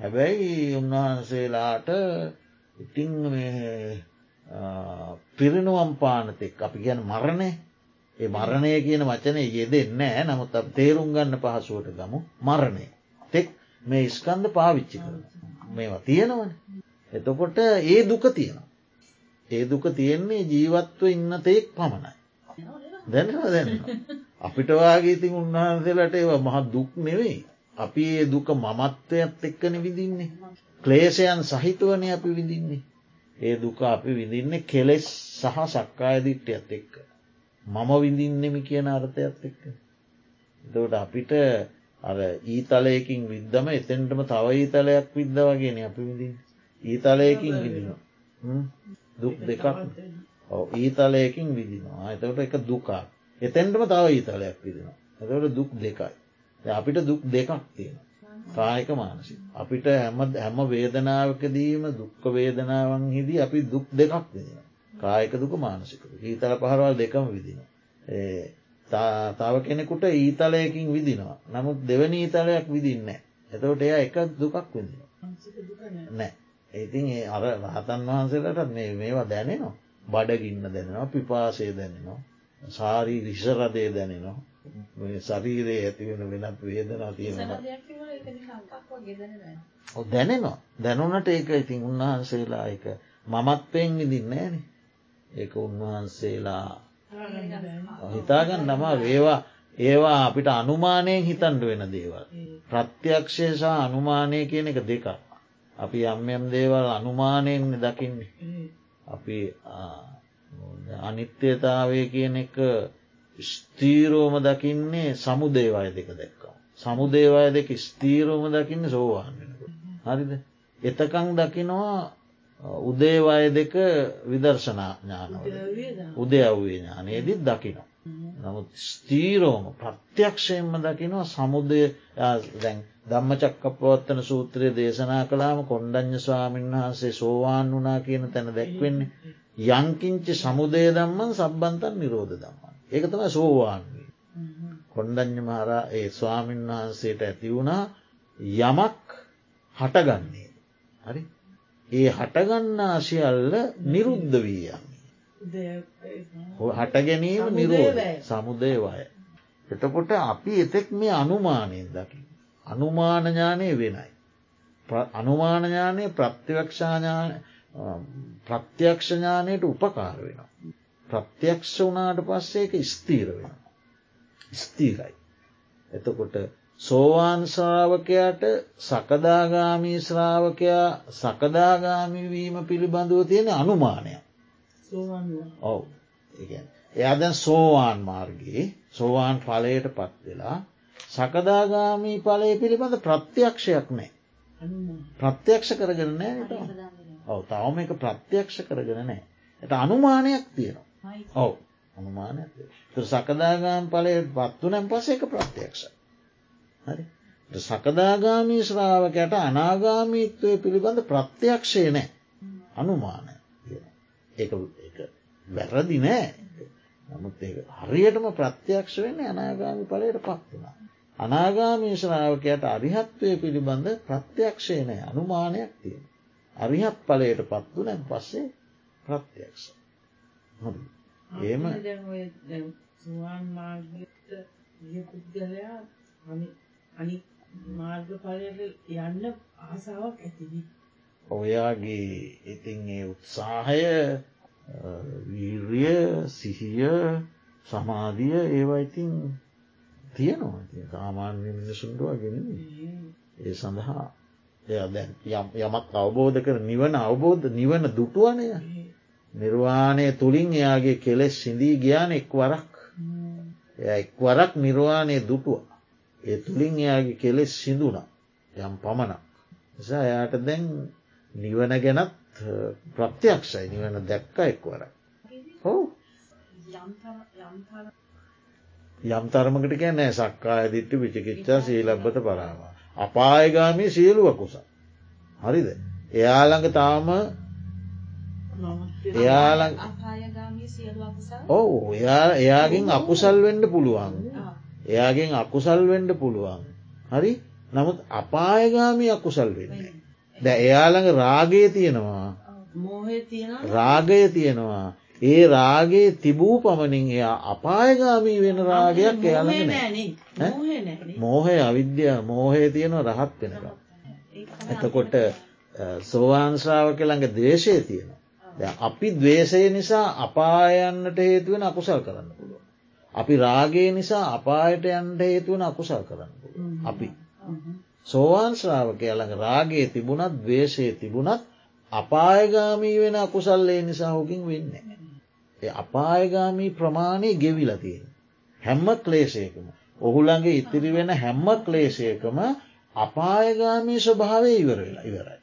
S1: හැබැයි උන්වහන්සේලාට ඉතිං පිරිනුවම් පානතෙක් අපි ගැන මරණය ඒ මරණය කියන වචනය යෙදෙන්නෑ නමුත් තේරුම් ගන්න පහසුවට ගමු මරණය. තෙක් මේ ස්කන්ධ පාවිච්චි කරන. මේවා තියෙනවන. එතකොට ඒ දුක තියෙන. ඒ දුක තියෙන්නේ ජීවත්ව ඉන්න තෙක් පමණයි. දැනවා දැන්න. අපිට වාගේ ඉතින් උන්වහන්සේලට ඒවා මහ දුක් නෙවෙයි. අපි ඒ දුක මමත්වයත් එක්කන විදින්නේ. ක්ලේෂයන් සහිතුවන අපි විඳින්නේ. ඒ දුක අපි විඳින්නේ කෙලෙස් සහ සක්කායදිට්්‍යයත් එක්ක. මම විඳින්නෙමි කියන අර්ථයත් එක්ක. දට අපිට අර ඊතලයකින් විද්දම එතෙන්ටම තව ඊතලයක් විද්ද වගෙන අපි විඳින්. ඊතලයකින් විදින. දුක් දෙකක් ඊතලයකින් විදිනවා එතකට එක දුකා. එතැන්ටම තව ඊතලයක් විදිනවා. එතකට දුක් දෙකයි. අපිට දුක් දෙකක් තියෙන. කායක මානසි. අපිට හැම හැම වේදනාවකදීම දුක්ක වේදනාවන් හිදී අපි දුක් දෙකක් දෙෙන. කායක දුක මානසික ඊතල පහරවල් දෙකම විදින. තාව කෙනෙකුට ඊතලයකින් විදිනවා. නමුත් දෙවනි ඊතලයක් විදින්න. එතවට එය එක දුකක් විදින. නෑ. ඉතින් අර රහතන් වහන්සේලට මේවා දැනෙනවා. බඩගින්න දැනෙනවා පිපාසය දැනෙනවා. සාරී විෂරදය දැනෙනවා. ශරීරයේ ඇතිවෙන වෙනත් වේදනා තියෙනවා. දැනෙනවා දැනුනට ඒක ඉතින් උන්වහන්සේලා එක මමත්වයෙන් විදින්න ෑන ඒක උන්වහන්සේලා හිතාගන්න නමා වේවා ඒවා අපිට අනුමානයෙන් හිතන්ඩ වෙන දේවල්. ප්‍රත්‍යක්ෂේෂා අනුමානය කියන එක දෙක. අපි යම්යම් දේවල් අනුමානයෙන් දකින්නේ. අපි අනිත්‍යතාවය කියන එක ස්තීරෝම දකින්නේ සමුදේවාය දෙක දැක්කම්. සමුදේවාය දෙක ස්තීරෝම දකින්න සෝවාන් වෙනක. හරිද. එතකං දකිනවා උදේවාය දෙක විදර්ශනා ඥාන උදයව්වේ ඥානයේදත් දකිනවා. නමුත් ස්තීරෝම ප්‍රත්‍යක්ෂයෙන්ම දකිනවා සමුදය දැන් ධම්ම චක්කපවත්තන සූත්‍රය දේශනා කලාම කොණ්ඩඥ ස්වාමීන් වහන්සේ සෝවාන් වනා කියන තැන දැක්වෙන්නේ. යංකිංචි සමුදය දම්මන් සබ්බන්තන් නිරෝධ දම්මන්. ඒක තම සෝවාන්ගේ. කොණ්ඩඥ මහරා ඒ ස්වාමීන් වහන්සේට ඇති වුණා යමක් හටගන්නේ. හරි ඒ හටගන්නා සියල්ල නිරුද්ධ වී යන්නේ. හට ගැනීම නිරෝධ සමුදේවාය. එතකොට අපි එතෙක් මේ අනුමානයෙන් දකි. අනුමානඥානය වෙනයි. අනුමානඥානය ප්‍රත්‍යවක්ෂාඥාන ප්‍රත්‍යක්ෂඥානයට උපකාර වෙනවා. ප්‍රත්‍යක්ෂ වනාට පස්සේක ස්තීර වෙන. ස්තීරයි. එතකොට සෝවාන් ශ්‍රාවකයාට සකදාගාමී ශ්‍රාවකයා සකදාගාමිවීම පිළිබඳව තියෙන අනුමානය. ඔවු. එයා දැන් සෝවාන් මාර්ගයේ සෝවාන් පලයට පත් වෙලා සකදාගාමී පලය පිළිබඳ ප්‍රත්‍යක්ෂයක් නෑ ප්‍රත්‍යක්ෂ කරගෙන නෑ ඔව. තවම එක ප්‍රත්‍යක්ෂ කරගෙන නෑ එට අනුමානයක් තියෙනවා. ඔව. අනුමානයක් සකදාගාම් පලයට පත්තු නැම් පස එක ප්‍රත්‍යක්ෂ හරි සකදාගාමී ශ්‍රාවකයට අනාගාමීත්වය පිළිබඳ ප්‍රත්‍යක්ෂය නෑ අනුමානය ඒ වැරදි නෑ නමුත් ඒ හරියටම ප්‍රත්‍යක්ෂ වෙන්න අනාගාමි පලයට පත්වනා. අනාගාමී ශ්‍රාවකයට අරිහත්වය පිළිබඳ ප්‍රත්‍යක්ෂය නෑ අනුමානයක් තියෙන. අරිහත් පලයට පත්තු නැන් පස්සේ ප්‍රත්‍යක්ෂ.
S2: ඒම සුවන් මාර්ගයට පුද්ගලයා අනි මාර්ග පලයට යන්න ආසාාවක් ඇතිවී.
S1: ඔයාගේ ඉතින් ඒ උත්සාහය වීර්ය සිහිය සමාධිය ඒවා ඉතින් තියෙනවා. සාමාන්‍ය මිනිසුන්ටුව ගෙන ඒ සඳහා යමක් අවබෝධ කර නිවන අවබෝධ නිවන දුටුවනය නිර්වාණය තුළින් එයාගේ කෙලෙස් සිින්දී ගියාන එක් වරක්. එක් වරක් නිර්වාණය දුටුව ඒ තුළින් එයාගේ කෙලෙස් සිදුන යම් පමණක් නිසා එයාට දැන් නිවන ගැනත් ප්‍රත්‍යක්ෂයි නිවන දැක්ක එක්වර හෝ යම් තරමකට කැනෑ සක්කාය දිට්ටු විචිකිච්චා සීලබ්බත පරාම. අපායගාමී සියලුව කුස. හරිද. එයාළඟ තාම එයාල ඔවු එයා එයාගෙන් අකුසල් වෙන්ඩ පුළුවන්. එයාගෙන් අකුසල් වෙන්ඩ පුළුවන්. හරි? නමුත් අපායගාමී අකුසල් වෙන්නේ. ද එයාළඟ රාගය තියෙනවා. රාගය තියෙනවා. ඒ රාගේ තිබූ පමණින් එයා අපායගාමී වෙන රාගයක් එයාළඟ නෑ මෝහය අවිද්‍යා මෝහය තියෙනවා රහත් වෙනක එතකොට සෝවාන්ශ්‍රාවක ළඟ දේශය තියෙනවා. අපි දවේශය නිසා අපායන්නට හේතුවෙන අකුසල් කරන්න අපි රාගේ නිසා අපායට යන්ට හේතුවන අකුසල් කරන්න අපි සෝවාන් ශ්‍රාවකය ළඟ රාගේ තිබුණත් දවේශය තිබුණත් අපායගාමී වෙන අකුසල්ලේ නිසා හොකින් වෙන්න. අපායගාමී ප්‍රමාණය ගෙවිලතියෙන්. හැම්ම ක්ලේශයකම. ඔහුළඟේ ඉතිරි වෙන හැම්ම ක්ලේශයකම අපායගාමී ස්වභාවය ඉවර වෙලා ඉවරයි.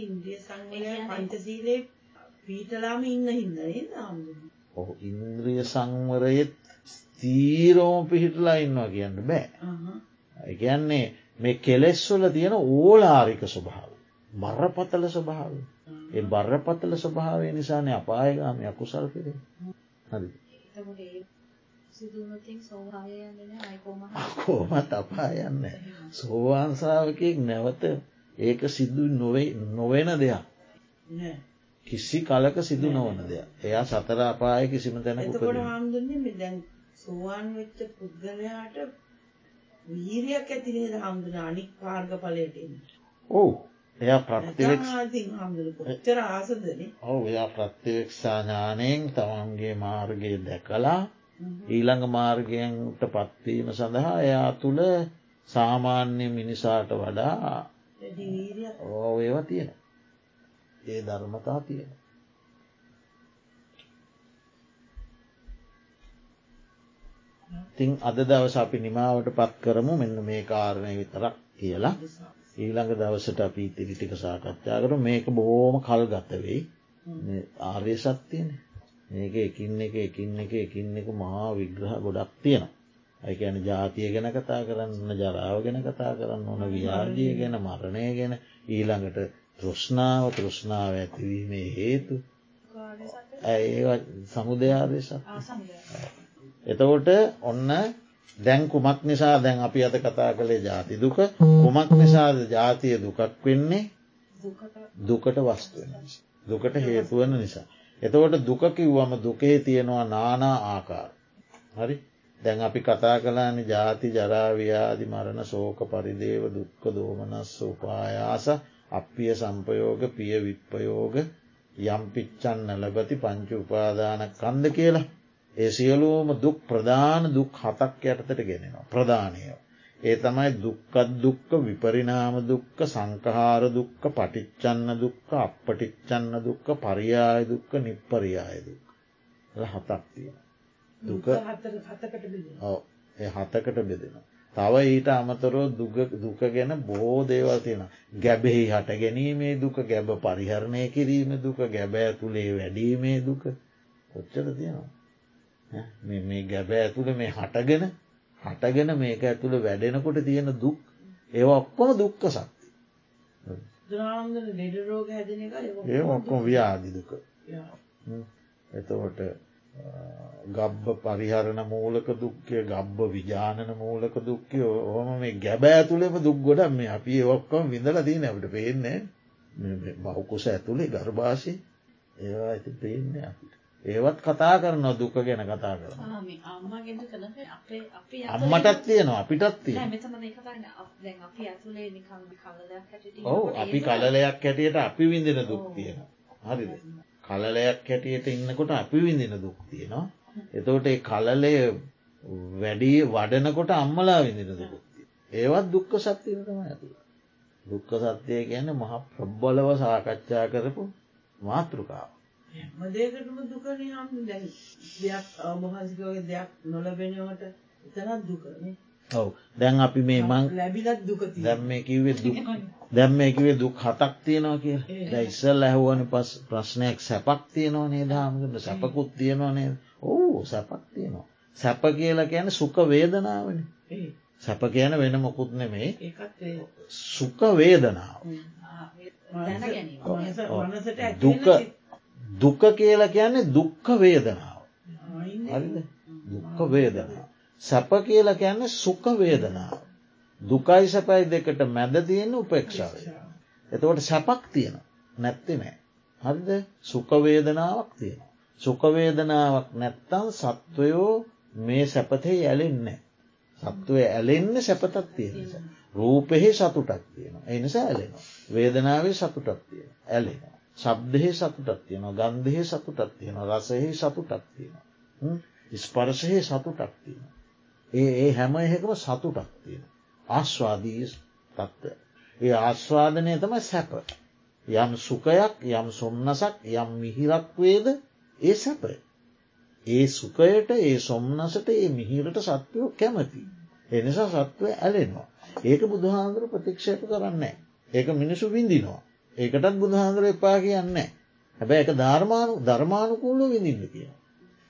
S2: ඉන්දිය සංවලය පංචසීලේ පීටලාම ඉන්න හින්න
S1: ඔහු ඉන්ද්‍රිය සංවරයත් තීරෝම පිහිටලා ඉන්නවා කියන්න බෑ. එකන්නේ මේ කෙලෙස්වල තියෙන ඕලාරික ස්වභාව. බරපතල ස්වභාව. ඒ බරපතල ස්වභාවය නිසාන අපායගාම අකුසල් පිර හරි. කෝමත් අපායන්න සෝවාන්සාාවකයෙක් නැවත ඒක සිදු නොවෙන දෙයක්. කිසි කලක සිදු නොවන දෙයක්. එයා සතර අපාය කිසිම තැනක
S2: සෝවාන් වෙච්ච පුද්ගලයාට වීරයක් ඇතිනේ හාමුදුර අනික් පාර්ග පලයටන්න.
S1: ඔවු. එයා ප්‍රත්තිවෙක්
S2: චර ආසදන?
S1: ඔව එයා ප්‍රත්තිවෙක්ෂාඥානයෙන් තමන්ගේ මාර්ගය දැකලා ඊළඟ මාර්ගයන්ට පත්වීම සඳහා එයා තුළ සාමාන්‍ය මිනිසාට වඩා ඕ ඒවා තියෙන ඒ ධර්මතා තියෙන තිං අද දවස අපි නිමාවට පත් කරමු. මෙන්න මේ කාරණය විතරක් කියලා. ඊළඟ දවසට අපි ඉතිරිටික සාකච්ඡා කර මේක බොහෝම කල් ගතවෙයි ආර්ය සත්‍යයන මේක එකින් එක එකින් එක එකින් එක මහා විග්‍රහ ගොඩක් තියෙන ඇකැන ජාතිය ගැන කතා කරන්න ජරාව ගැන කතා කරන්න ඕන ව්‍යාජය ගැන මරණය ගැන ඊළඟට තෘෂ්ණාව තෘෂ්ණාව ඇතිවීමේ හේතු. ඇ සමුදයාදේශ එතකොට ඔන්න දැන් කුමක් නිසා දැන් අපි අත කතා කළේ ජාති දුක? කුමක් නිසාද ජාතිය දුකක් වෙන්නේ? දුකට වස්තුවෙන දුකට හේතුවන නිසා. එතකොට දුක කිව්වම දුකේ තියෙනවා නානා ආකාර. හරි? දැන් අපි කතා කලාන ජාති ජරාව්‍යාදි මරණ සෝක පරිදේව දුක්ක දෝමනස් උපායාස අපිය සම්පයෝග පිය විප්පයෝග යම් පිච්චන්න ලබති පංචු උපාදාන කන්ද කියලා ඒ සියලූම දුක් ප්‍රධාන දුක් හතක් යටතට ගෙනෙනවා ප්‍රධානය. ඒ තමයි දුක්කත් දුක්ක විපරිනාම දුක්ක සංකහාර දුක්ක පටිච්චන්න දුක්ක අපපටිච්චන්න දුක්ක පරියාය දුක්ක නිප්පරියාය දුක්. හතක් තියෙන.
S2: දුක හතකට බෙදෙන.
S1: හතකට බෙදෙන. තව ඊට අමතරෝ දුක ගැන බොහෝ දේවල් තියෙන. ගැබෙහි හට ගැනීමේ දුක ගැබ පරිහරණය කිරීම දුක ගැබ ඇතුළේ වැඩීමේ දුක කොච්චර තියෙනවා. මේ ගැබ ඇතුළ මේ හටගෙන හටගෙන මේක ඇතුළ වැඩෙනකොට තියෙන දුක් ඒ ඔක්කොම දුක්ක සක්ති. ඒ ඔක්කොම ව්‍යාධි දුක. එතකොට ගබ්බ පරිහරණ මූලක දුක්කය ගබ්බ විජානන මූලක දුක්කය ඕම මේ ගැබ ඇතුළෙම දුක් ගොඩ මේ අපි ඔක්කොම විඳල දී නැට පේන්නේ බෞකුස ඇතුළේ ගර්භාෂය. ඒවා ඇති පේන්නේ අපිට. ඒවත් කතා කරන දුක ගැන කතා කර අම්මටත් තියෙනවා අපිටත් තිය ඔවු අපි කලලයක් හැටියට අපි විඳින දුක් තියෙන හරිද කලලයක් හැටියට ඉන්නකොට අපි විඳින දුක් තියෙනවා. එතකොට ඒ කලලය වැඩී වඩනකොට අම්මලා විඳින දුකුත්තිය ඒවත් දුක්ක සත්‍යයටම ඇතුළ දුක්ක සත්‍යය ගැන මහ ප්‍රබ්බලව සාකච්ඡා කරපු මාතෘකාව.
S2: මදේකටම දුකන දැන් දෙයක් අවබහන්සිකවගේ දෙයක් නොලබෙනවට එතනත් දුකනේ
S1: ඔව. දැන් අපි මේ මං
S2: ලැබිලත් දුක
S1: දැම් කිවේ දුක් දැම් මේ කිවේ දුක් හතක් තියෙනවා කිය දැ ඉස්සල් ඇහුවන පස් ප්‍රශ්නයක් සැපක් තියෙනවා නේ දාමකට සැපකුත් තියෙනවා නේ ඕ සැපක් තියෙනවා. සැප කියලා කියන සුක වේදනාවන. සැප කියන වෙන මොකුත් නෙමේ සුක වේදනාව. දුක දුක කියලා කියන්නේ දුක්ක වේදනාව. දුක්ක වේදනාව. සැප කියලා කියන්නේ සුක වේදනාව දුකයි සැපයි දෙකට මැද තියෙන උපේක්ෂාව. එතවට සැපක් තියෙන නැත්ති නෑ. හරිද? සුකවේදනාවක් තියෙන සුකවේදනාවක් නැත්තං සත්වයෝ මේ සැපතෙහි ඇලෙන්නේ සත්වය ඇලෙන්න සැපතක් තියෙන රූපෙහි සතුටක් තියෙන එනිසා ඇලෙනවා. වේදනාවේ සතුටක් තියෙන ඇලෙනවා. ශබ්දෙහි සතුටක් තියෙනවා. ගන්ධෙහි සතුටක් තියෙන රසෙහි සතුටක් තියෙන ස්පර්ශයෙහි සතුටක් තියෙන ඒ හැම එහෙකම සතුටක් තියෙන ආශ්වාදී තත්ත්ව ඒ ආශ්වාදනය තමයි සැප. යම් සුකයක් යම් සොම්නසක් යම් මිහිරක් වේද ඒ සැපය. ඒ සුකයට ඒ සොම්නසට ඒ මිහිරට සත්වයෝ කැමති. එනිසා සත්වය ඇලෙනවා. ඒක බුදුහාන්දුර ප්‍රතික්ෂේප කරන්නේ ඒක මිනිසු විඳිනවා. ඒකටත් බුදුහාන්දුර එපා කියන්නේ හැබැ එක ධර්මානු ධර්මානුකූලෝ විඳින්න කිය.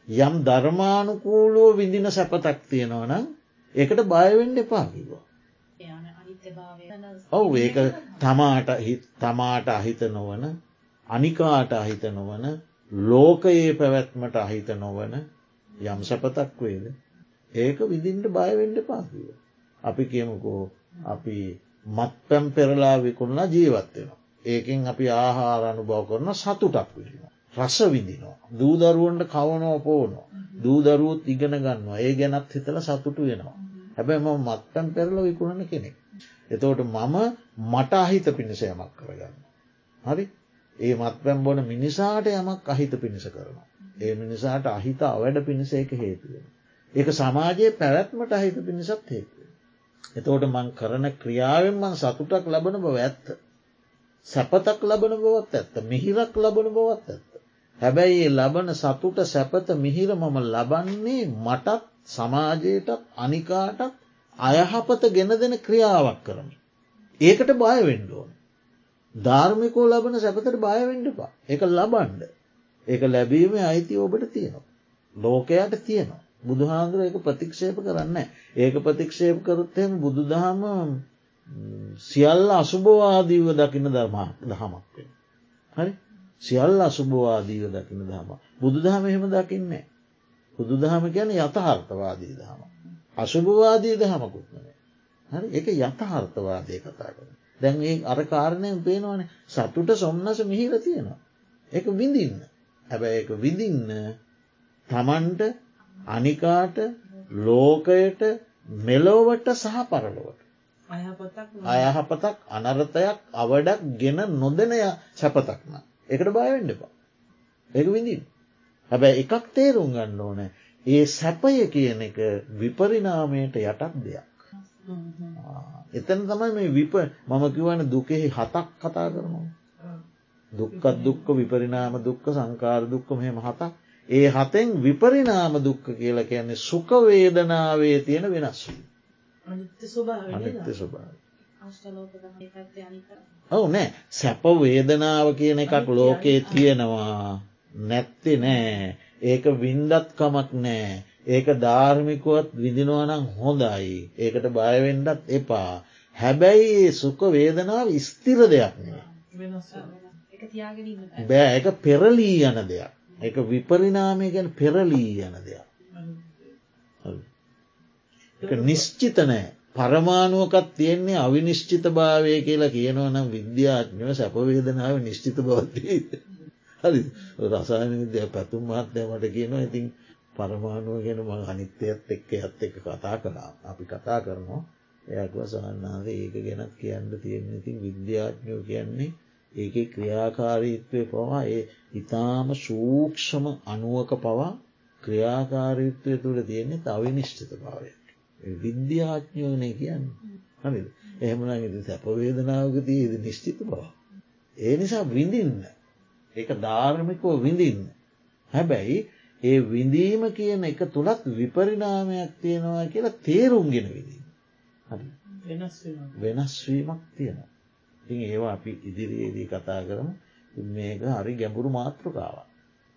S1: යම් ධර්මානුකූලෝ විඳින සැපතක් තියෙනවා නම් ඒකට බයවෙන්ඩ එපා කිවා. ඔවු ඒක තමාට තමාට අහිත නොවන අනිකාට අහිත නොවන ලෝකයේ පැවැත්මට අහිත නොවන යම් සැපතක් වේද ඒක විදින්ට බයවෙන්ඩ පාකිව. අපි කියමුකෝ අපි මත් පැම් පෙරලා විකුණලා ජීවත්වෙනවා. ඒකෙන් අපි ආහාර අනුභව කරන සතුටක් විදිනවා. රස විදිනවා. දූදරුවන්ට කවනෝ පෝනෝ. දූදරුවත් ඉගෙන ගන්නවා ඒ ගැනත් හිතල සතුටු වෙනවා. හැබැයි ම මත්තන් පෙරල විකුණන කෙනෙක්. එතවට මම මට අහිත පිණිස යමක් කරගන්න. හරි ඒ මත්පැම් බොන මිනිසාට යමක් අහිත පිණිස කරනවා. ඒ මිනිසාට අහිත අවැඩ පිණිස එක හේතුවෙන. ඒක සමාජයේ පැවැත්මට අහිත පිණිසත් හේතුව. එතෝට මං කරන ක්‍රියාවෙන් මං සතුටක් ලබන බව ඇත්ත. සැපතක් ලබන බවත් ඇත්ත මිහිරක් ලබන බවත් ඇත්ත. හැබැයි ඒ ලබන සතුට සැපත මිහිර මම ලබන්නේ මටත් සමාජයටත් අනිකාටත් අයහපත ගෙන දෙන ක්‍රියාවක් කරමි. ඒකට බයවෙන්ඩෝන. ධර්මිකෝ ලබන සැපතට බයවෙන්ඩපා එක ලබන්ඩ. ඒක ලැබීම අයිති ඔබට තියෙනවා. ලෝකයට තියෙනවා. බුදුහාන්දුර ඒක ප්‍රතික්ෂේප කරන්න. ඒක ප්‍රතික්ෂේප කරුත්තෙම බුදු දහම සියල්ල අසුභවාදීව දකින දර්මා දහමක් වෙන. හරි සියල්ල අසුභවාදීව දකින දහම. බුදු දහම එහෙම දකින්නේ. බුදු දහම කියන යථහර්ථවාදී දහම. අසුභවාදී දහමකුත්මන. හරි එක යථහර්ථවාදය කතා කර. දැන් ඒ අර කාරණයෙන් පේනවන සතුට සොම්න්නස මිහිර තියෙනවා. එක විඳින්න. හැබැ එක විඳින්න තමන්ට අනිකාට ලෝකයට මෙලෝවට සහ පරලොවට. අයහපතක් අනරතයක් අවඩක් ගෙන නොදනය සැපතක්න. එකට බයවෙන්ඩපා. එක විඳින්. හැබැ එකක් තේරුම් ගන්න ඕන ඒ සැපය කියන එක විපරිනාමයට යටක් දෙයක්. එතන තමයි මේ විප මම කිවන දුකෙහි හතක් කතා කරනවා. දුක්කත් දුක්ක විපරිනාම දුක්ක සංකාර දුක්ක මෙහෙම හතක් ඒ හතෙන් විපරිනාම දුක්ක කියලා කියන්නේ සුකවේදනාවේ තියෙන වෙනස්වී.
S2: අනිත්‍ය
S1: ස්වභාව. ඔවු නෑ සැප වේදනාව කියන එකක් ලෝකයේ තියෙනවා නැත්ති නෑ ඒක වින්දත්කමක් නෑ. ඒක ධාර්මිකුවත් විදිනවනම් හොඳයි. ඒකට බයවෙන්ඩත් එපා. හැබැයි සුක වේදනාව ස්තිර දෙයක්
S3: බෑ.
S1: එක පෙරලී යන දෙයක්. එක විපරිනාමය ගැන පෙරලී යන දෙයක්. නිශ්චිත නෑ. පරමාණුවකත් තියෙන්නේ අවිනිශ්චිත භාවය කියලා කියනව නම් විද්‍යාඥව සැපවේදනාව නිශ්චිත බවත්දී. හරි. රසායන විද්‍ය පැතුම් මහත්ය මට කියනවා ඉතින් පරමාණුව ගෙන ම අනිත්‍යයත් එක්ක ඇත් එක කතා කලා අපි කතා කරනවා. එයක්ව සහන්නාද ඒක ගැනත් කියන්න තියෙන ඉතින් විද්‍යාඥෝ කියන්නේ ඒක ක්‍රියාකාරීත්වය පවා ඒ ඉතාම සූක්ෂම අනුවක පවා ක්‍රියාකාරීත්වය තුළ තියෙන්නේ අවිනිශ්චිත භාවය. විද්‍යාඥෝනය කියන්න. හරි එහෙමන ඉති සැපවේදනාවක තියද නිශ්චිත බව. ඒ නිසා විඳින්න. ඒක ධාර්මිකෝ විඳින්න. හැබැයි ඒ විඳීම කියන එක තුළත් විපරිනාමයක් තියෙනවා කියලා තේරුම්ගෙන
S2: වෙනස්
S1: වෙනස්වීමක් තියෙනවා. ඉතින් ඒවා අපි ඉදිරියේදී කතා කරම මේක හරි ගැඹුරු මාතෘකාවක්.